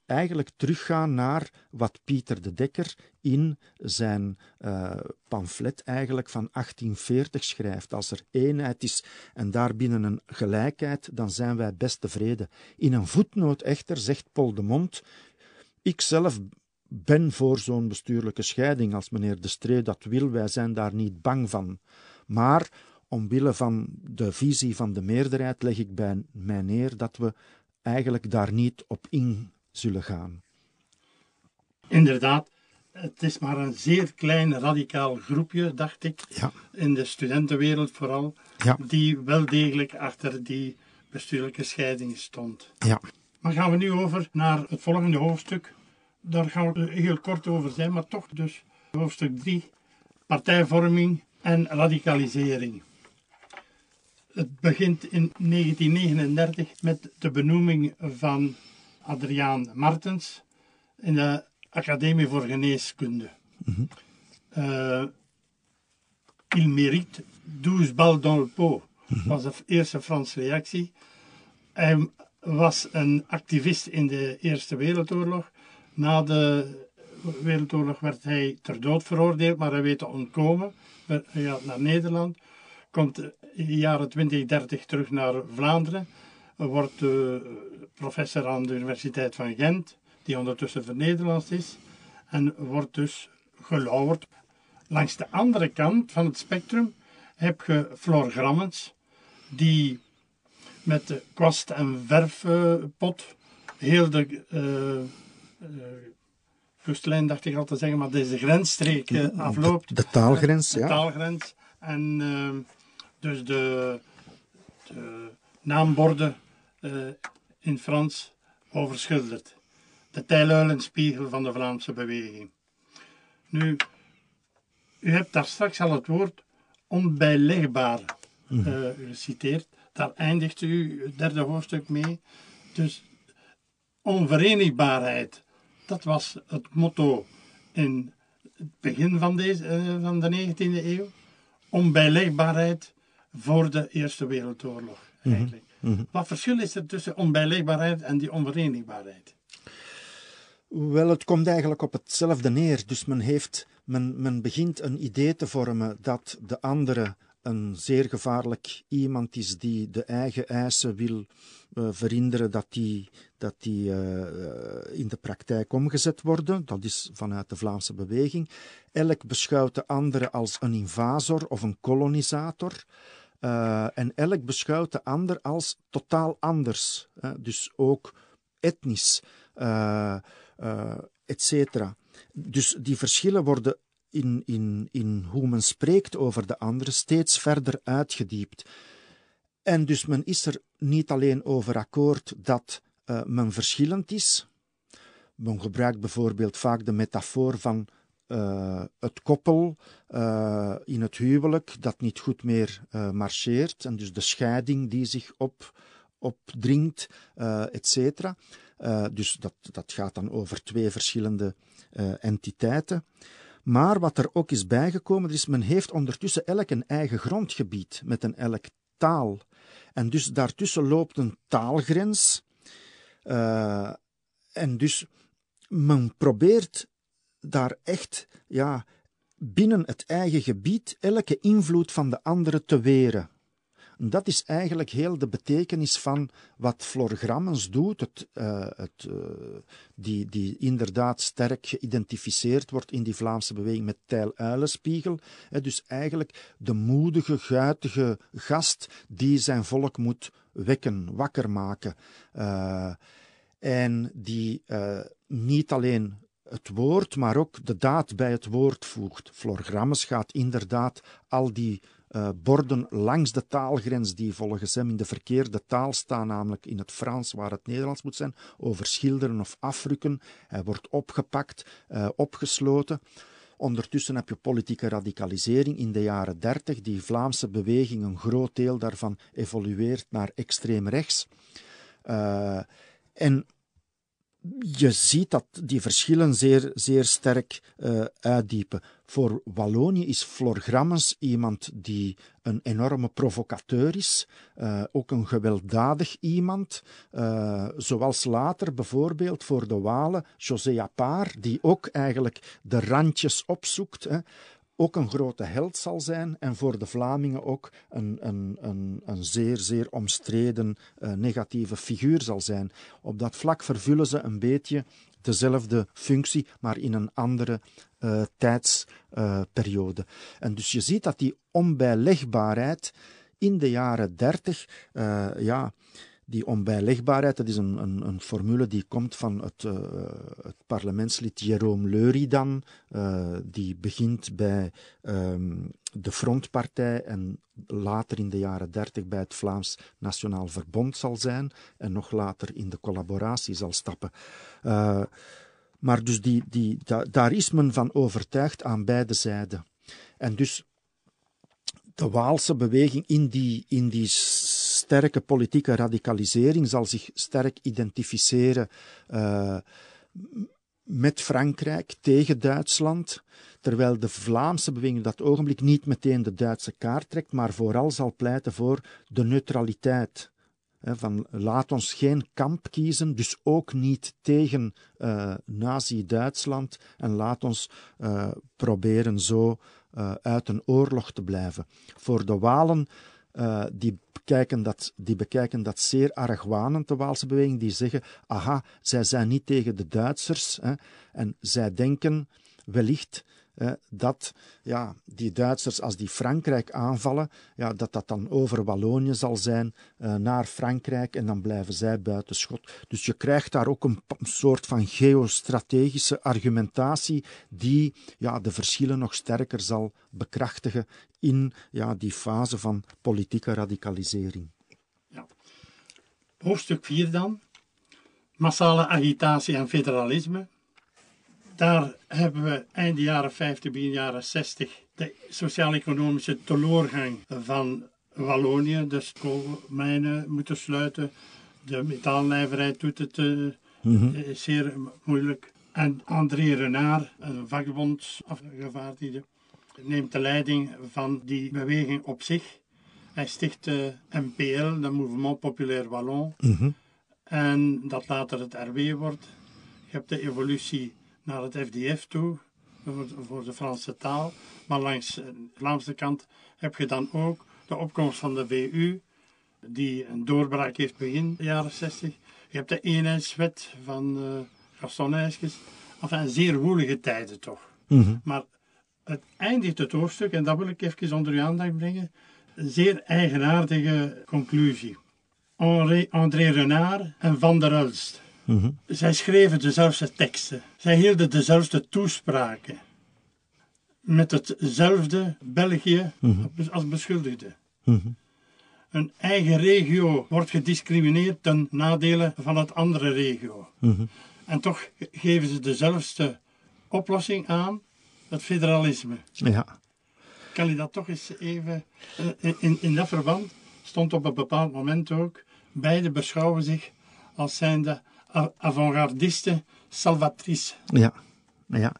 Eigenlijk teruggaan naar wat Pieter de Dekker in zijn uh, pamflet eigenlijk van 1840 schrijft. Als er eenheid is en daarbinnen een gelijkheid, dan zijn wij best tevreden. In een voetnoot echter zegt Paul de Mont, ik zelf ben voor zo'n bestuurlijke scheiding als meneer de Stree dat wil, wij zijn daar niet bang van. Maar omwille van de visie van de meerderheid leg ik bij mij neer dat we eigenlijk daar niet op in zullen gaan. Inderdaad, het is maar een zeer klein radicaal groepje, dacht ik, ja. in de studentenwereld vooral, ja. die wel degelijk achter die bestuurlijke scheiding stond. Ja. Maar gaan we nu over naar het volgende hoofdstuk, daar gaan we heel kort over zijn, maar toch dus hoofdstuk 3, partijvorming en radicalisering. Het begint in 1939 met de benoeming van Adriaan Martens in de Academie voor Geneeskunde. Mm il mérite 12 balles dans le pot, was de eerste Franse reactie. Hij was een activist in de Eerste Wereldoorlog. Na de Wereldoorlog werd hij ter dood veroordeeld, maar hij weet te ontkomen. Hij gaat naar Nederland, komt jaren 2030 terug naar Vlaanderen, wordt professor aan de Universiteit van Gent, die ondertussen Nederlands is, en wordt dus gelauwerd. Langs de andere kant van het spectrum heb je Floor Grammens, die met de kwast- en verfpot heel de uh, kustlijn, dacht ik al te zeggen, maar deze grensstreek afloopt. De, de taalgrens, de, ja. Taalgrens. En uh, dus de, de naamborden uh, in Frans overschilderd. De tijluilenspiegel van de Vlaamse beweging. Nu, u hebt daar straks al het woord onbijlegbaar uh, geciteerd. Daar eindigt u het derde hoofdstuk mee. Dus onverenigbaarheid, dat was het motto in het begin van, deze, uh, van de 19e eeuw. Onbijlegbaarheid voor de Eerste Wereldoorlog, eigenlijk. Mm -hmm. Wat verschil is er tussen onbijlegbaarheid en die onverenigbaarheid? Wel, het komt eigenlijk op hetzelfde neer. Dus men, heeft, men, men begint een idee te vormen dat de andere een zeer gevaarlijk iemand is die de eigen eisen wil uh, verhinderen dat die, dat die uh, in de praktijk omgezet worden. Dat is vanuit de Vlaamse beweging. Elk beschouwt de andere als een invasor of een kolonisator. Uh, en elk beschouwt de ander als totaal anders. dus ook etnisch, etc. Dus die verschillen worden in, in, in hoe men spreekt over de andere steeds verder uitgediept. En dus men is er niet alleen over akkoord dat uh, men verschillend is. Men gebruikt bijvoorbeeld vaak de metafoor van uh, het koppel uh, in het huwelijk dat niet goed meer marcheert. En dus de scheiding die zich op, opdringt, et cetera. dus dat, dat gaat dan over twee verschillende entiteiten. Maar wat er ook is bijgekomen, is men heeft ondertussen elk een eigen grondgebied met een elk taal. En dus daartussen loopt een taalgrens. En dus men probeert daar echt ja, binnen het eigen gebied elke invloed van de andere te weren. Dat is eigenlijk heel de betekenis van wat Flor Grammens doet, het, uh, het, uh, die, die inderdaad sterk geïdentificeerd wordt in die Vlaamse beweging met Tijl-Uilenspiegel. Dus eigenlijk de moedige, guitige gast die zijn volk moet wekken, wakker maken. Uh, en die niet alleen het woord, maar ook de daad bij het woord voegt. Flor Grammens gaat inderdaad al die uh, borden langs de taalgrens die volgens hem in de verkeerde taal staan, namelijk in het Frans waar het Nederlands moet zijn, over schilderen of afrukken. Hij wordt opgepakt, uh, opgesloten. Ondertussen heb je politieke radicalisering in de jaren dertig. Die Vlaamse beweging, een groot deel daarvan, evolueert naar extreem rechts. Uh, en je ziet dat die verschillen zeer, zeer sterk uh, uitdiepen. Voor Wallonië is Flor Grammens iemand die een enorme provocateur is, uh, ook een gewelddadig iemand, uh, zoals later bijvoorbeeld voor de Walen José Appard, die ook eigenlijk de randjes opzoekt. Hè ook een grote held zal zijn en voor de Vlamingen ook een, een, een, een zeer, zeer omstreden uh, negatieve figuur zal zijn. Op dat vlak vervullen ze een beetje dezelfde functie, maar in een andere uh, tijdsperiode. En dus je ziet dat die onbijlegbaarheid in de jaren dertig, ja, die onbijlegbaarheid, dat is een, een, een, formule die komt van het, uh, het parlementslid Jérôme Leuridan, uh, die begint bij um, de Frontpartij en later in de jaren dertig bij het Vlaams Nationaal Verbond zal zijn en nog later in de collaboratie zal stappen. Uh, Maar dus die, die, daar is men van overtuigd aan beide zijden. En dus de Waalse beweging in die, in die sterke politieke radicalisering zal zich sterk identificeren uh, met Frankrijk tegen Duitsland, terwijl de Vlaamse beweging dat ogenblik niet meteen de Duitse kaart trekt, maar vooral zal pleiten voor de neutraliteit. Van laat ons geen kamp kiezen, dus ook niet tegen uh, Nazi-Duitsland en laat ons uh, proberen zo uit een oorlog te blijven. Voor de Walen uh, die, bekijken dat, die bekijken dat zeer argwanend, de Waalse beweging, die zeggen, aha, zij zijn niet tegen de Duitsers, hè, en zij denken wellicht dat ja, die Duitsers, als die Frankrijk aanvallen, ja, dat dat dan over Wallonië zal zijn uh, naar Frankrijk en dan blijven zij buiten schot. Dus je krijgt daar ook een, soort van geostrategische argumentatie die ja, de verschillen nog sterker zal bekrachtigen in ja, die fase van politieke radicalisering. Ja. Hoofdstuk 4 dan. Massale agitatie en federalisme. Daar hebben we eind jaren 50, begin jaren 60 de sociaal-economische teleurgang van Wallonië. De koolmijnen moeten sluiten, de metaalnijverheid doet het uh, zeer moeilijk. En André Renard, een vakbondsafgevaardigde, neemt de leiding van die beweging op zich. Hij sticht de MPL, de Mouvement Populaire Wallon. Mhm. En dat later het RW wordt. Je hebt de evolutie naar het FDF toe, voor de Franse taal. Maar langs de Vlaamse kant heb je dan ook de opkomst van de VU, die een doorbraak heeft begin de jaren 60. Je hebt de eenheidswet van uh, Gaston Eyskes. Enfin, zeer woelige tijden toch. Mhm. Maar het eindigt het hoofdstuk, en dat wil ik even onder uw aandacht brengen, een zeer eigenaardige conclusie. Henri, André Renard en Van der Ulst Mhm. Zij schreven dezelfde teksten. Zij hielden dezelfde toespraken. Met hetzelfde België mhm. als beschuldigde. Mhm. Een eigen regio wordt gediscrimineerd ten nadele van het andere regio. En toch geven ze dezelfde oplossing aan, het federalisme. Ja. Kan je dat toch eens even... Eh, in, in dat verband stond op een bepaald moment ook... Beide beschouwen zich als zijnde avant-gardiste salvatrice. Ja. Ja,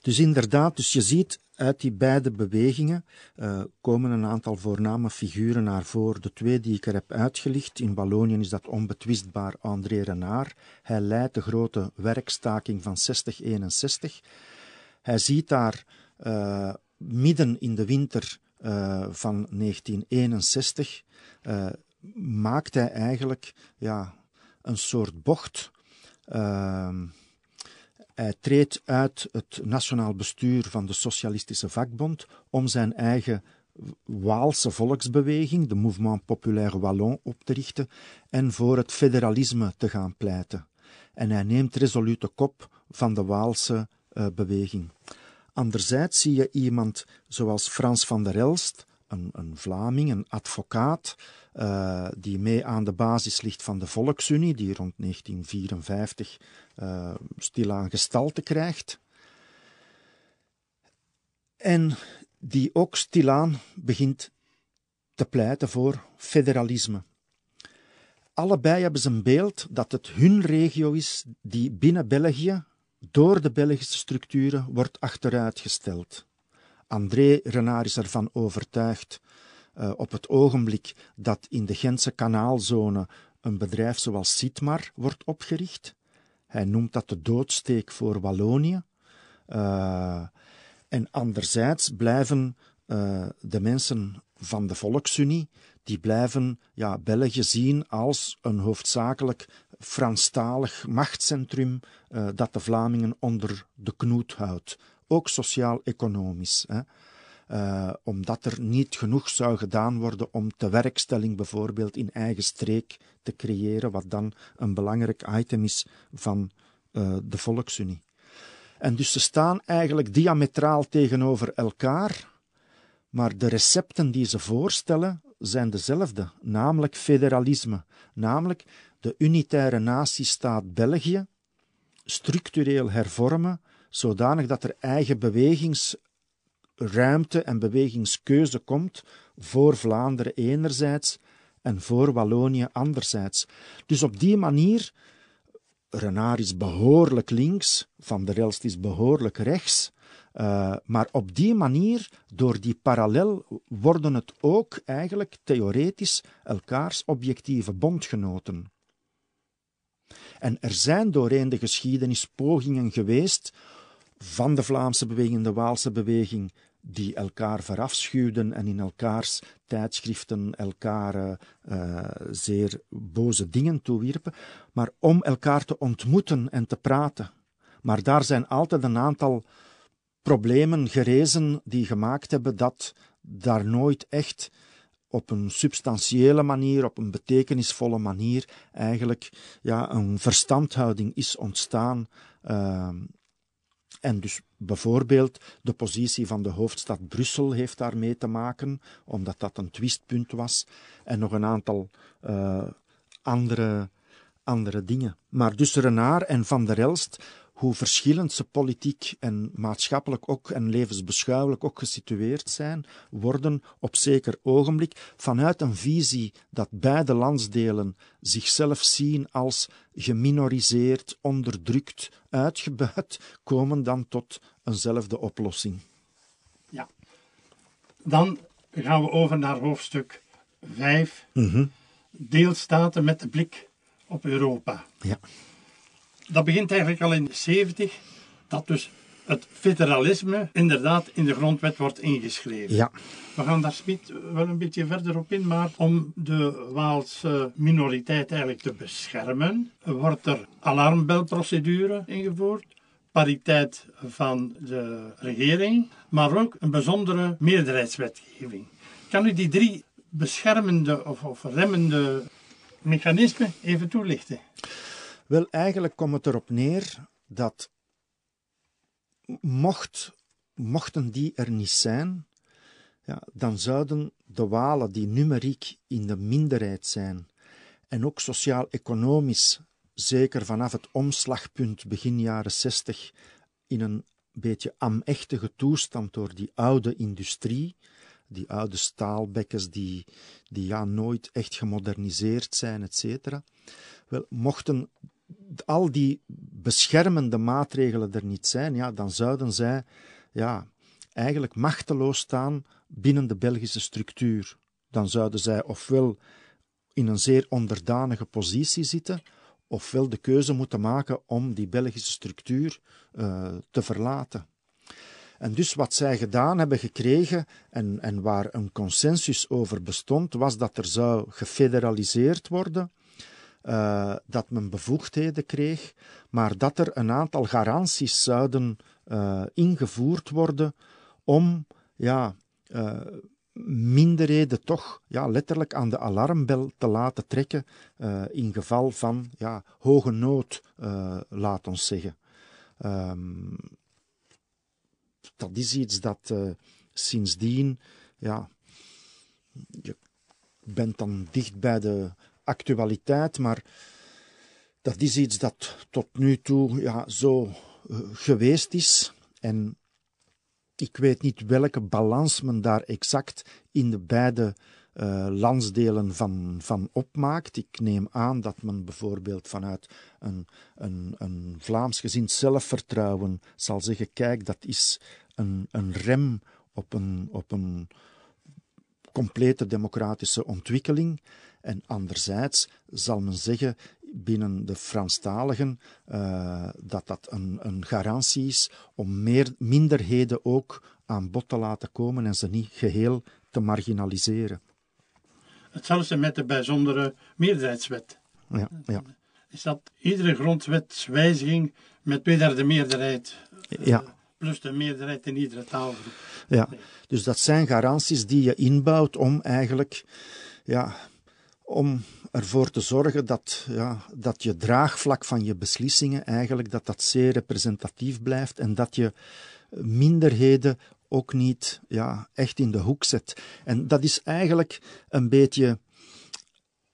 dus inderdaad, dus je ziet uit die beide bewegingen uh, komen een aantal voorname figuren naar voren. De twee die ik er heb uitgelicht, in Wallonië is dat onbetwistbaar André Renard. Hij leidt de grote werkstaking van 6061. Hij ziet daar uh, midden in de winter uh, van 1961, maakt hij eigenlijk ja, een soort bocht. Uh, hij treedt uit het nationaal bestuur van de Socialistische Vakbond om zijn eigen Waalse volksbeweging, de Mouvement Populaire Wallon, op te richten en voor het federalisme te gaan pleiten. En hij neemt resolute kop van de Waalse beweging. Anderzijds zie je iemand zoals Frans van der Elst, een, een Vlaming, een advocaat, uh, die mee aan de basis ligt van de Volksunie, die rond 1954 uh, stilaan gestalte krijgt. En die ook stilaan begint te pleiten voor federalisme. Allebei hebben ze een beeld dat het hun regio is die binnen België door de Belgische structuren wordt achteruitgesteld. André Renard is ervan overtuigd uh, op het ogenblik dat in de Gentse kanaalzone een bedrijf zoals Sitmar wordt opgericht. Hij noemt dat de doodsteek voor Wallonië. Uh, en anderzijds blijven uh, de mensen van de Volksunie, die blijven ja, België zien als een hoofdzakelijk Franstalig machtscentrum uh, dat de Vlamingen onder de knoet houdt ook sociaal-economisch. Uh, omdat er niet genoeg zou gedaan worden om tewerkstelling bijvoorbeeld in eigen streek te creëren, wat dan een belangrijk item is van uh, de Volksunie. En dus ze staan eigenlijk diametraal tegenover elkaar, maar de recepten die ze voorstellen zijn dezelfde, namelijk federalisme, namelijk de unitaire natiestaat België, structureel hervormen, zodanig dat er eigen bewegingsruimte en bewegingskeuze komt voor Vlaanderen enerzijds en voor Wallonië anderzijds. Dus op die manier, Renard is behoorlijk links, Van der Elst is behoorlijk rechts, uh, maar op die manier, door die parallel, worden het ook eigenlijk theoretisch elkaars objectieve bondgenoten. En er zijn doorheen de geschiedenis pogingen geweest van de Vlaamse beweging, de Waalse beweging, die elkaar verafschuwden en in elkaars tijdschriften elkaar uh, zeer boze dingen toewierpen, maar om elkaar te ontmoeten en te praten. Maar daar zijn altijd een aantal problemen gerezen die gemaakt hebben dat daar nooit echt op een substantiële manier, op een betekenisvolle manier, eigenlijk ja, een verstandhouding is ontstaan. Uh, en dus bijvoorbeeld de positie van de hoofdstad Brussel heeft daarmee te maken, omdat dat een twistpunt was, en nog een aantal uh, andere, andere dingen. Maar dus en Van der Elst hoe verschillend ze politiek en maatschappelijk ook en levensbeschouwelijk ook gesitueerd zijn, worden op zeker ogenblik vanuit een visie dat beide landsdelen zichzelf zien als geminoriseerd, onderdrukt, uitgebuit, komen dan tot eenzelfde oplossing. Ja. Dan gaan we over naar hoofdstuk 5. Mm Deelstaten met de blik op Europa. Ja dat begint eigenlijk al in de 70, dat dus het federalisme inderdaad in de grondwet wordt ingeschreven. Ja. We gaan daar wel een beetje verder op in, maar om de Waalse minoriteit eigenlijk te beschermen, wordt er alarmbelprocedure ingevoerd, pariteit van de regering, maar ook een bijzondere meerderheidswetgeving. Kan u die drie beschermende of, of remmende mechanismen even toelichten? Wel, eigenlijk komt het erop neer dat mocht, mochten die er niet zijn, ja, dan zouden de Walen die numeriek in de minderheid zijn en ook sociaal-economisch, zeker vanaf het omslagpunt begin jaren 60, in een beetje amechtige toestand door die oude industrie, die oude staalbekkens die, die ja, nooit echt gemoderniseerd zijn, etc. Wel, mochten al die beschermende maatregelen er niet zijn, ja, dan zouden zij ja, eigenlijk machteloos staan binnen de Belgische structuur. Dan zouden zij ofwel in een zeer onderdanige positie zitten, ofwel de keuze moeten maken om die Belgische structuur uh, te verlaten. En dus wat zij gedaan hebben gekregen en, en waar een consensus over bestond, was dat er zou gefederaliseerd worden uh, dat men bevoegdheden kreeg, maar dat er een aantal garanties zouden uh, ingevoerd worden om ja, uh, minderheden toch ja, letterlijk aan de alarmbel te laten trekken in geval van ja, hoge nood, laat ons zeggen. Um, dat is iets dat sindsdien, ja, je bent dan dicht bij de actualiteit, maar dat is iets dat tot nu toe ja, zo uh, geweest is. En ik weet niet welke balans men daar exact in de beide uh, landsdelen van, van opmaakt. Ik neem aan dat men bijvoorbeeld vanuit een, een, een Vlaams gezind zelfvertrouwen zal zeggen: kijk, dat is een, een rem op een, op een complete democratische ontwikkeling. En anderzijds zal men zeggen binnen de Franstaligen uh, dat dat een, een garantie is om meer minderheden ook aan bod te laten komen en ze niet geheel te marginaliseren. Hetzelfde met de bijzondere meerderheidswet. Ja, ja. Is dat iedere grondwetswijziging met tweederde meerderheid? Ja. plus de meerderheid in iedere taalgroep. Ja, dus dat zijn garanties die je inbouwt om eigenlijk ja, om ervoor te zorgen dat, ja, dat je draagvlak van je beslissingen eigenlijk dat dat zeer representatief blijft en dat je minderheden ook niet ja, echt in de hoek zet. En dat is eigenlijk een beetje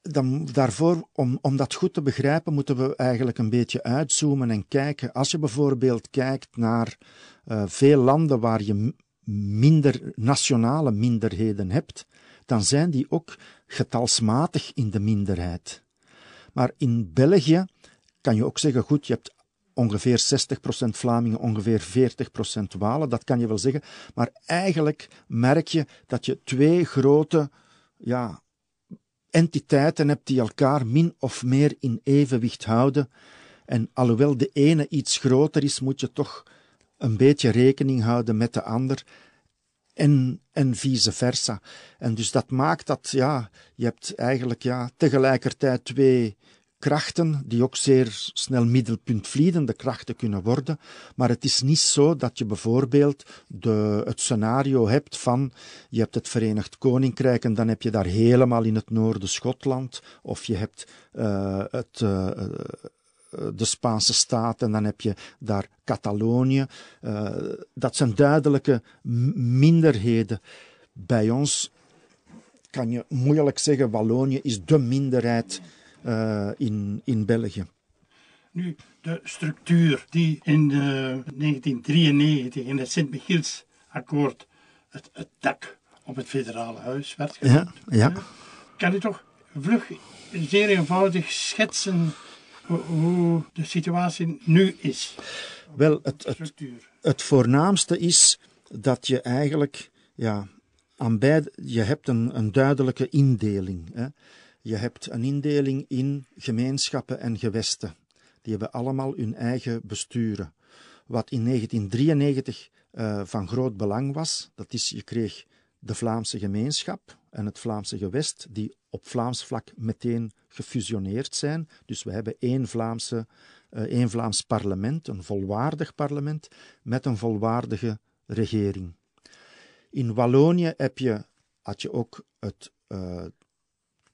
dan, daarvoor, om, om dat goed te begrijpen, moeten we eigenlijk een beetje uitzoomen en kijken. Als je bijvoorbeeld kijkt naar uh, veel landen waar je minder nationale minderheden hebt, dan zijn die ook getalsmatig in de minderheid. Maar in België kan je ook zeggen, goed, je hebt ongeveer 60% Vlamingen, ongeveer 40% Walen, dat kan je wel zeggen. Maar eigenlijk merk je dat je twee grote ja, entiteiten hebt die elkaar min of meer in evenwicht houden. En alhoewel de ene iets groter is, moet je toch een beetje rekening houden met de ander. En, en vice versa. En dus dat maakt dat, ja, je hebt eigenlijk ja, tegelijkertijd twee krachten die ook zeer snel middelpuntvliedende krachten kunnen worden. Maar het is niet zo dat je bijvoorbeeld de, het scenario hebt van je hebt het Verenigd Koninkrijk en dan heb je daar helemaal in het noorden Schotland of je hebt uh, het, uh, de Spaanse staat en dan heb je daar Catalonië. Uh, dat zijn duidelijke minderheden. Bij ons kan je moeilijk zeggen Wallonië is de minderheid uh, in, in België. Nu, de structuur die in uh, 1993 in het Sint-Michielsakkoord het, het dak op het federale huis werd genoemd. Ja, ja. Kan u toch vlug, zeer eenvoudig schetsen hoe de situatie nu is? Wel, het, het, het voornaamste is dat je eigenlijk ja, aan beide, je hebt een, een duidelijke indeling. Hè. Je hebt een indeling in gemeenschappen en gewesten. Die hebben allemaal hun eigen besturen. Wat in 1993 uh, van groot belang was, dat is je kreeg de Vlaamse gemeenschap en het Vlaamse gewest, die op Vlaams vlak meteen gefusioneerd zijn. Dus we hebben één, Vlaamse, uh, één Vlaams parlement, een volwaardig parlement, met een volwaardige regering. In Wallonië heb je, had je ook het uh,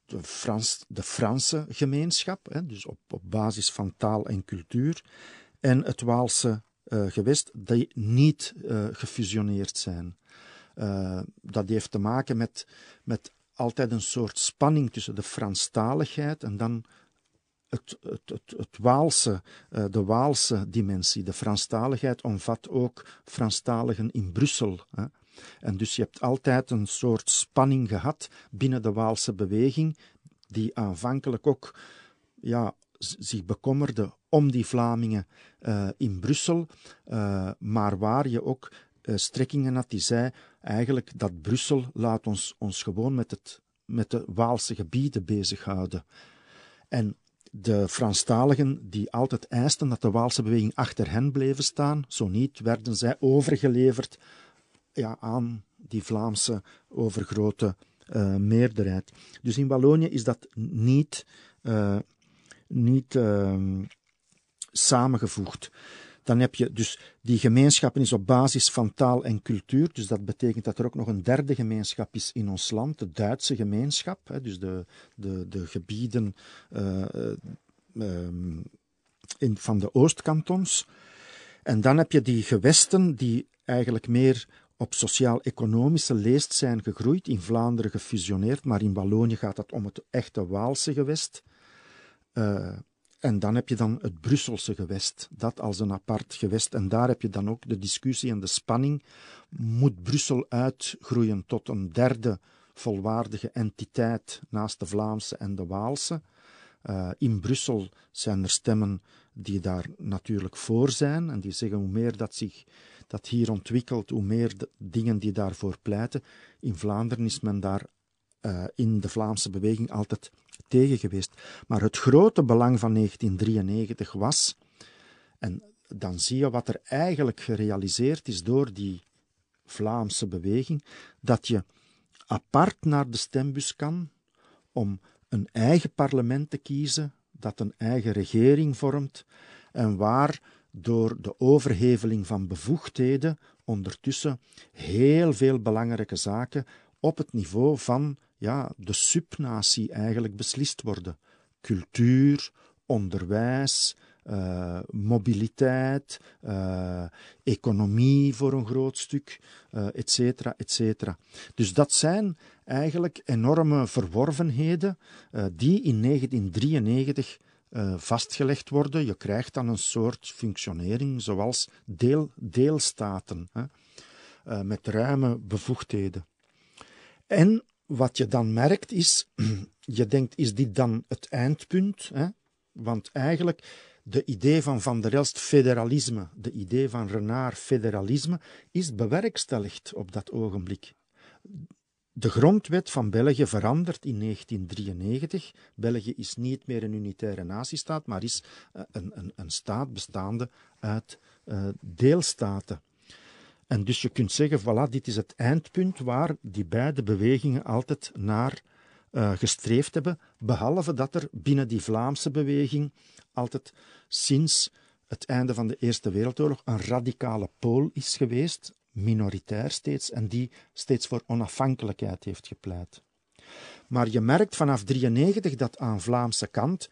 de, Frans, de Franse gemeenschap, hè, dus op, op basis van taal en cultuur, en het Waalse uh, gewest, die niet uh, gefusioneerd zijn. Dat heeft te maken met, met altijd een soort spanning tussen de Franstaligheid en dan het, het, het, het Waalse, de Waalse dimensie. De Franstaligheid omvat ook Franstaligen in Brussel. Hè. En dus je hebt altijd een soort spanning gehad binnen de Waalse beweging, die aanvankelijk ook ja, zich bekommerde om die Vlamingen uh, in Brussel, uh, maar waar je ook strekkingen had die zei eigenlijk dat Brussel laat ons, ons gewoon met, het, met de Waalse gebieden bezighouden. En de Franstaligen die altijd eisten dat de Waalse beweging achter hen bleven staan, zo niet werden zij overgeleverd ja, aan die Vlaamse overgrote uh, meerderheid. Dus in Wallonië is dat niet, uh, niet uh, samengevoegd. Dan heb je dus die gemeenschappen is op basis van taal en cultuur. Dus dat betekent dat er ook nog een derde gemeenschap is in ons land, de Duitse gemeenschap. Hè, dus de, de, de gebieden ehm, in, van de Oostkantons. En dan heb je die gewesten die eigenlijk meer op sociaal-economische leest zijn gegroeid, in Vlaanderen gefusioneerd, maar in Wallonië gaat het om het echte Waalse gewest. Uh, en dan heb je dan het Brusselse gewest, dat als een apart gewest. En daar heb je dan ook de discussie en de spanning. Moet Brussel uitgroeien tot een derde volwaardige entiteit naast de Vlaamse en de Waalse? Uh, in Brussel zijn er stemmen die daar natuurlijk voor zijn en die zeggen hoe meer dat zich dat hier ontwikkelt, hoe meer de dingen die daarvoor pleiten. In Vlaanderen is men daar uh, in de Vlaamse beweging altijd tegen geweest. Maar het grote belang van 1993 was, en dan zie je wat er eigenlijk gerealiseerd is door die Vlaamse beweging, dat je apart naar de stembus kan om een eigen parlement te kiezen, dat een eigen regering vormt en waar door de overheveling van bevoegdheden ondertussen heel veel belangrijke zaken op het niveau van ja, de subnatie eigenlijk beslist worden. Cultuur, onderwijs, uh, mobiliteit, uh, economie voor een groot stuk, uh, et cetera, et cetera. Dus dat zijn eigenlijk enorme verworvenheden die in 1993 vastgelegd worden. Je krijgt dan een soort functionering zoals deel, deelstaten, met ruime bevoegdheden. En wat je dan merkt is, je denkt, is dit dan het eindpunt? Hè? Want eigenlijk, de idee van Van der Elst federalisme, de idee van Renard federalisme, is bewerkstelligd op dat ogenblik. De grondwet van België verandert in 1993. België is niet meer een unitaire natiestaat, maar is eh, een, een, een staat bestaande uit uh, deelstaten. En dus je kunt zeggen, voilà, dit is het eindpunt waar die beide bewegingen altijd naar uh, gestreefd hebben, behalve dat er binnen die Vlaamse beweging altijd sinds het einde van de Eerste Wereldoorlog een radicale pool is geweest, minoritair steeds, en die steeds voor onafhankelijkheid heeft gepleit. Maar je merkt vanaf 1993 dat aan Vlaamse kant,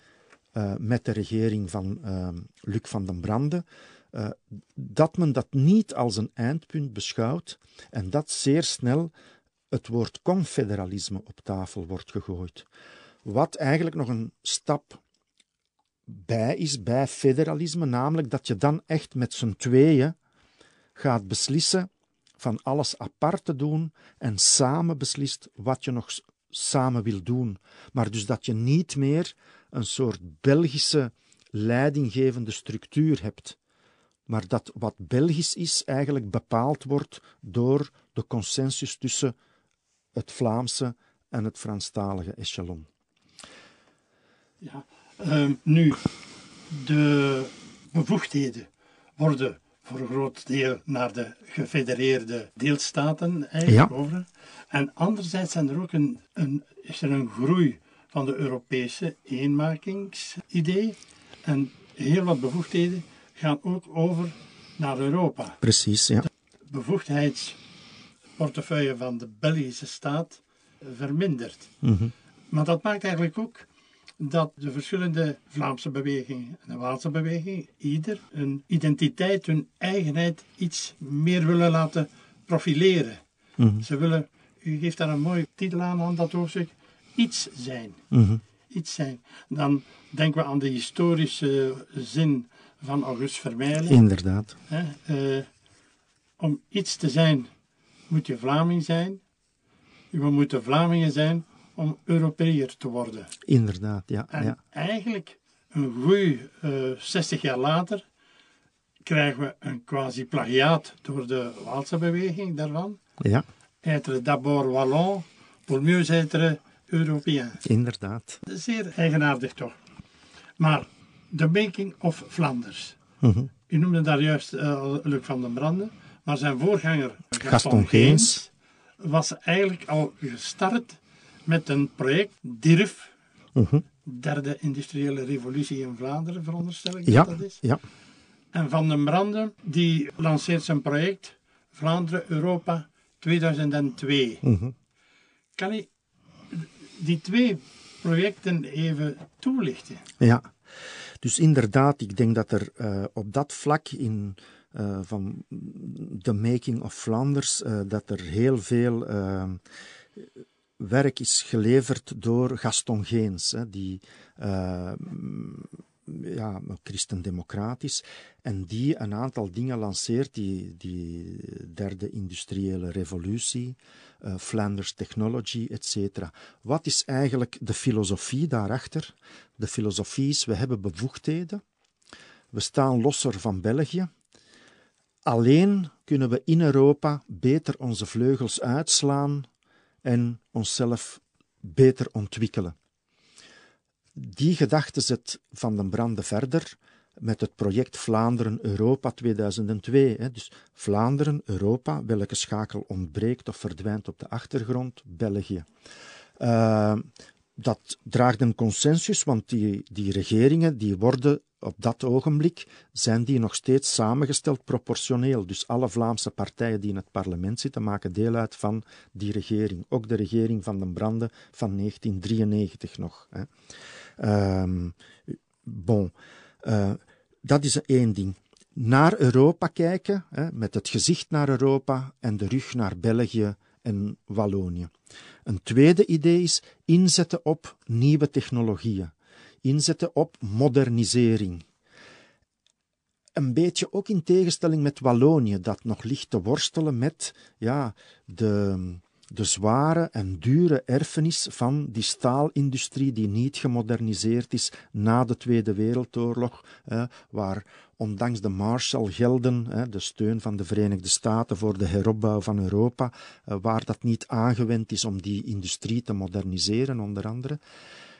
uh, met de regering van uh, Luc van den Brande, uh, dat men dat niet als een eindpunt beschouwt en dat zeer snel het woord confederalisme op tafel wordt gegooid. Wat eigenlijk nog een stap bij is bij federalisme, namelijk dat je dan echt met z'n tweeën gaat beslissen van alles apart te doen en samen beslist wat je nog samen wil doen. Maar dus dat je niet meer een soort Belgische leidinggevende structuur hebt, maar dat wat Belgisch is eigenlijk bepaald wordt door de consensus tussen het Vlaamse en het Franstalige echelon. Ja, uh, nu, de bevoegdheden worden voor een groot deel naar de gefedereerde deelstaten eigenlijk ja. over. En anderzijds zijn er ook een, een, is er een groei van de Europese eenmakingsidee. En heel wat bevoegdheden gaan ook over naar Europa. Precies, ja. De bevoegdheidsportefeuille van de Belgische staat vermindert. Mm -hmm. Maar dat maakt eigenlijk ook dat de verschillende Vlaamse bewegingen en de Waalse beweging ieder een identiteit, hun eigenheid iets meer willen laten profileren. Mm -hmm. Ze willen, u geeft daar een mooie titel aan aan dat hoofdstuk, iets zijn. Mm -hmm. Iets zijn. Dan denken we aan de historische zin van August Vermeijlen. Inderdaad. Hè, uh, om iets te zijn moet je Vlaming zijn. We moeten Vlamingen zijn om Europeër te worden. Inderdaad, ja. En ja. eigenlijk, een goeie uh, 60 jaar later, krijgen we een quasi-plagiaat door de Waalse beweging daarvan. Ja. Être d'abord Wallon, pour mieux être Européen. Inderdaad. Zeer eigenaardig toch. Maar The Making of Flanders. Mm -hmm. U noemde daar juist uh, Luc van den Brande, maar zijn voorganger Gaston, Geens was eigenlijk al gestart met een project DIRF, mm -hmm. derde industriële revolutie in Vlaanderen, veronderstel ik ja, dat dat is. Ja. En Van den Brande die lanceert zijn project Vlaanderen Europa 2002. Mm -hmm. Kan hij die twee projecten even toelichten? Ja. Dus inderdaad, ik denk dat er uh, op dat vlak in uh, van The Making of Flanders, uh, dat er heel veel werk is geleverd door Gaston Geens, hè, die ja, christendemocratisch, en die een aantal dingen lanceert, die, die derde industriële revolutie, uh, Flanders Technology, etc. Wat is eigenlijk de filosofie daarachter? De filosofie is, we hebben bevoegdheden, we staan losser van België, alleen kunnen we in Europa beter onze vleugels uitslaan en onszelf beter ontwikkelen. Die gedachte zet Van den Brande verder met het project Vlaanderen Europa 2002. Hè. Dus Vlaanderen, Europa, welke schakel ontbreekt of verdwijnt op de achtergrond? België. Uh, dat draagt een consensus, want die, die regeringen die worden op dat ogenblik, zijn die nog steeds samengesteld proportioneel. Dus alle Vlaamse partijen die in het parlement zitten, maken deel uit van die regering. Ook de regering van den Brande van 1993 nog. Hè. Uh, bon. Uh, dat is één ding. Naar Europa kijken, hè, met het gezicht naar Europa en de rug naar België en Wallonië. Een tweede idee is inzetten op nieuwe technologieën, inzetten op modernisering. Een beetje ook in tegenstelling met Wallonië, dat nog ligt te worstelen met ja, de, de zware en dure erfenis van die staalindustrie die niet gemoderniseerd is na de Tweede Wereldoorlog, waar ondanks de Marshallgelden, de steun van de Verenigde Staten voor de heropbouw van Europa, eh, waar dat niet aangewend is om die industrie te moderniseren, onder andere.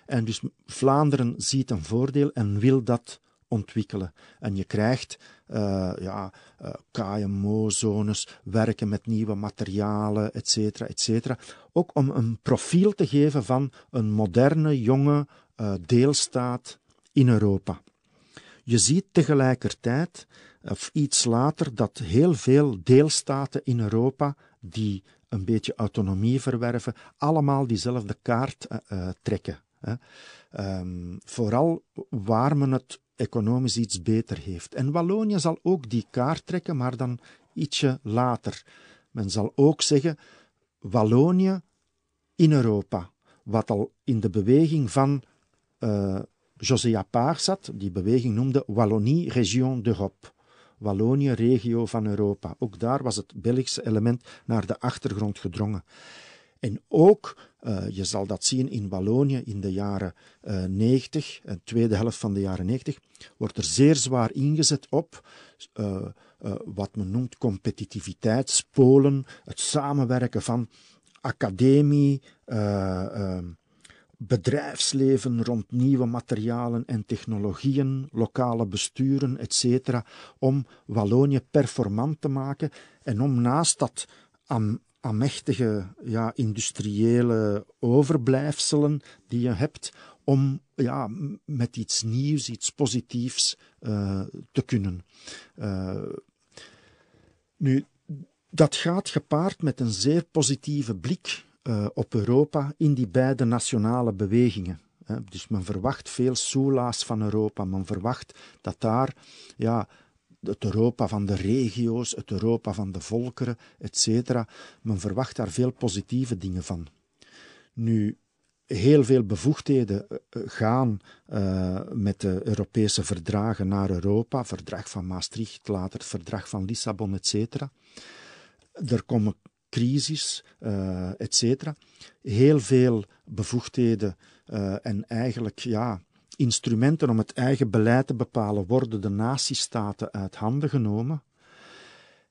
En dus Vlaanderen ziet een voordeel en wil dat ontwikkelen. En je krijgt uh, ja, uh, eh, KMO-zones, werken met nieuwe materialen, etc. etc. Ook om een profiel te geven van een moderne, jonge uh, deelstaat in Europa. Je ziet tegelijkertijd, of iets later, dat heel veel deelstaten in Europa die een beetje autonomie verwerven, allemaal diezelfde kaart trekken. Hè. Um, vooral waar men het economisch iets beter heeft. En Wallonië zal ook die kaart trekken, maar dan ietsje later. Men zal ook zeggen: Wallonië in Europa, wat al in de beweging van uh, José Appard zat, die beweging noemde Wallonie Région d'Europe. Wallonië, regio van Europa. Ook daar was het Belgische element naar de achtergrond gedrongen. En ook, uh, je zal dat zien in Wallonië in de jaren uh, 90, de tweede helft van de jaren 90, wordt er zeer zwaar ingezet op uh, wat men noemt competitiviteitspolen, het samenwerken van academie, ehm, bedrijfsleven rond nieuwe materialen en technologieën, lokale besturen, etc., om Wallonië performant te maken en om naast dat aan amechtige ja, industriële overblijfselen die je hebt, om ja, met iets nieuws, iets positiefs uh, te kunnen. Uh, nu, dat gaat gepaard met een zeer positieve blik uh, op Europa in die beide nationale bewegingen. Dus men verwacht veel soelaas van Europa. Men verwacht dat daar ja, het Europa van de regio's, het Europa van de volkeren, etc. Men verwacht daar veel positieve dingen van. Nu, heel veel bevoegdheden eh, eh, gaan uh, met de Europese verdragen naar Europa, verdrag van Maastricht, later het verdrag van Lissabon, etc. Er komen crisis, uh, etc. Heel veel bevoegdheden en eigenlijk ja, instrumenten om het eigen beleid te bepalen worden de natiestaten uit handen genomen.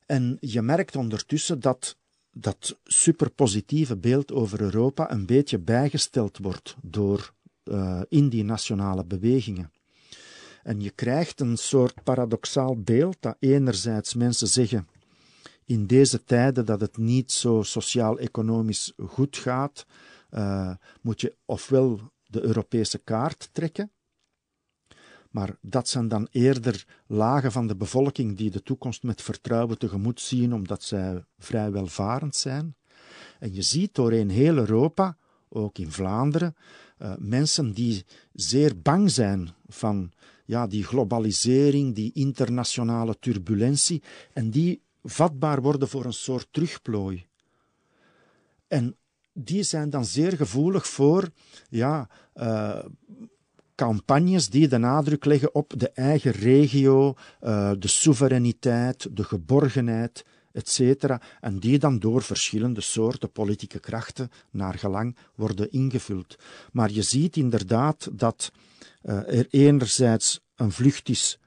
En je merkt ondertussen dat dat superpositieve beeld over Europa een beetje bijgesteld wordt door uh, in die nationale bewegingen. En je krijgt een soort paradoxaal beeld dat enerzijds mensen zeggen in deze tijden dat het niet zo sociaal-economisch goed gaat, uh, moet je ofwel de Europese kaart trekken, maar dat zijn dan eerder lagen van de bevolking die de toekomst met vertrouwen tegemoet zien, omdat zij vrij welvarend zijn. En je ziet doorheen heel Europa, ook in Vlaanderen, uh, mensen die zeer bang zijn van ja, die globalisering, die internationale turbulentie, en die vatbaar worden voor een soort terugplooi. En die zijn dan zeer gevoelig voor ja, uh, campagnes die de nadruk leggen op de eigen regio, uh, de soevereiniteit, de geborgenheid, etc. En die dan door verschillende soorten politieke krachten naar gelang worden ingevuld. Maar je ziet inderdaad dat uh, er enerzijds een vlucht is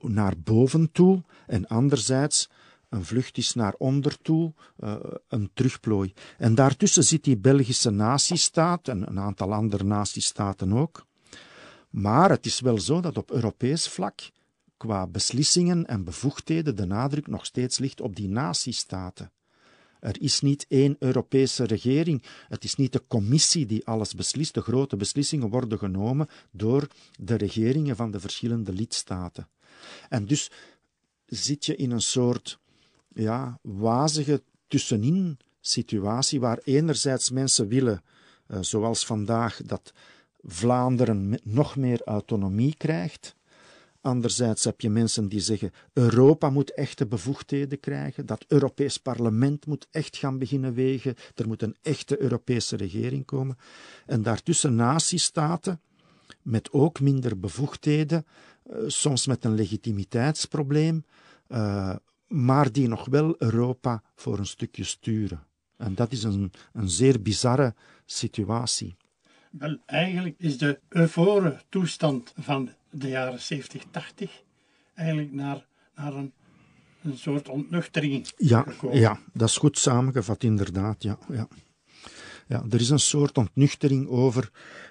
naar boven toe en anderzijds een vlucht is naar onder toe, uh, een terugplooi. En daartussen zit die Belgische natiestaat en een aantal andere natiestaten ook. Maar het is wel zo dat op Europees vlak, qua beslissingen en bevoegdheden, de nadruk nog steeds ligt op die natiestaten. Er is niet één Europese regering. Het is niet de commissie die alles beslist. De grote beslissingen worden genomen door de regeringen van de verschillende lidstaten. En dus zit je in een soort ja, wazige tussenin situatie waar enerzijds mensen willen, uh, zoals vandaag, dat Vlaanderen nog meer autonomie krijgt. Anderzijds heb je mensen die zeggen: Europa moet echte bevoegdheden krijgen, dat Europees parlement moet echt gaan beginnen wegen, er moet een echte Europese regering komen. En daartussen natiestaten met ook minder bevoegdheden, eh, soms met een legitimiteitsprobleem, uh, maar die nog wel Europa voor een stukje sturen. En dat is een, een zeer bizarre situatie. Wel, eigenlijk is de eufore toestand van de jaren 70, 80 eigenlijk naar, naar een, een soort ontnuchtering ja, gekomen. Ja, dat is goed samengevat, inderdaad. Ja, ja. Ja, er is een soort ontnuchtering over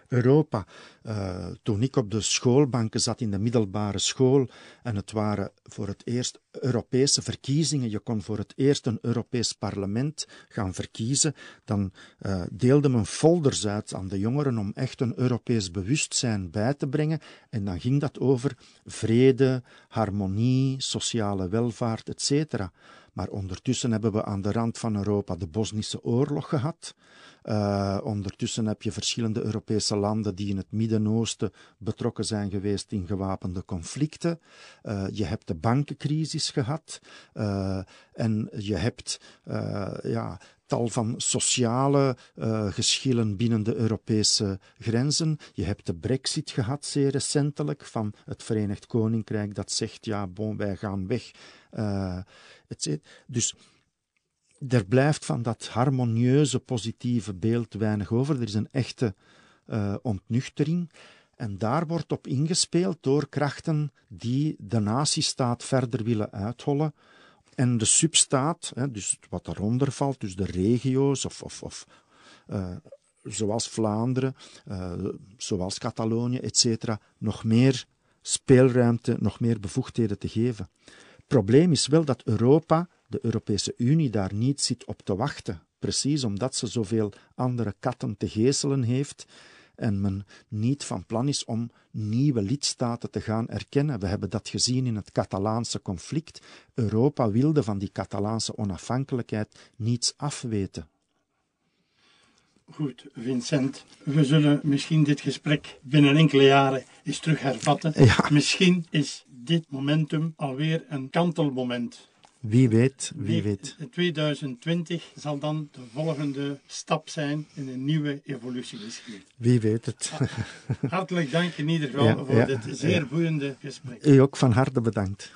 Europa. Uh, toen ik op de schoolbanken zat in de middelbare school en het waren voor het eerst Europese verkiezingen, je kon voor het eerst een Europees parlement gaan verkiezen, dan uh, deelde men folders uit aan de jongeren om echt een Europees bewustzijn bij te brengen en dan ging dat over vrede, harmonie, sociale welvaart, etc. Maar ondertussen hebben we aan de rand van Europa de Bosnische oorlog gehad. Uh, ondertussen heb je verschillende Europese landen die in het Midden-Oosten betrokken zijn geweest in gewapende conflicten. Uh, je hebt de bankencrisis gehad. Uh, en je hebt ja, tal van sociale uh, geschillen binnen de Europese grenzen. Je hebt de brexit gehad, zeer recentelijk, van het Verenigd Koninkrijk dat zegt, ja, bon, wij gaan weg. Uh, dus er blijft van dat harmonieuze, positieve beeld weinig over. Er is een echte uh, ontnuchtering. En daar wordt op ingespeeld door krachten die de nazistaat verder willen uithollen. En de substaat, hè, dus wat eronder valt, dus de regio's of, of, of uh, zoals Vlaanderen, zoals Catalonië, etc., nog meer speelruimte, nog meer bevoegdheden te geven. Probleem is wel dat Europa de Europese Unie daar niet zit op te wachten, precies omdat ze zoveel andere katten te geeselen heeft en men niet van plan is om nieuwe lidstaten te gaan erkennen. We hebben dat gezien in het Catalaanse conflict. Europa wilde van die Catalaanse onafhankelijkheid niets afweten. Goed, Vincent. We zullen misschien dit gesprek binnen enkele jaren eens terug hervatten. Ja. Misschien is dit momentum alweer een kantelmoment. Wie weet, wie weet. 2020 zal dan de volgende stap zijn in een nieuwe evolutiegeschiedenis. Wie weet het. Hartelijk dank in ieder geval Ja, voor ja, dit zeer boeiende gesprek. U ook van harte bedankt.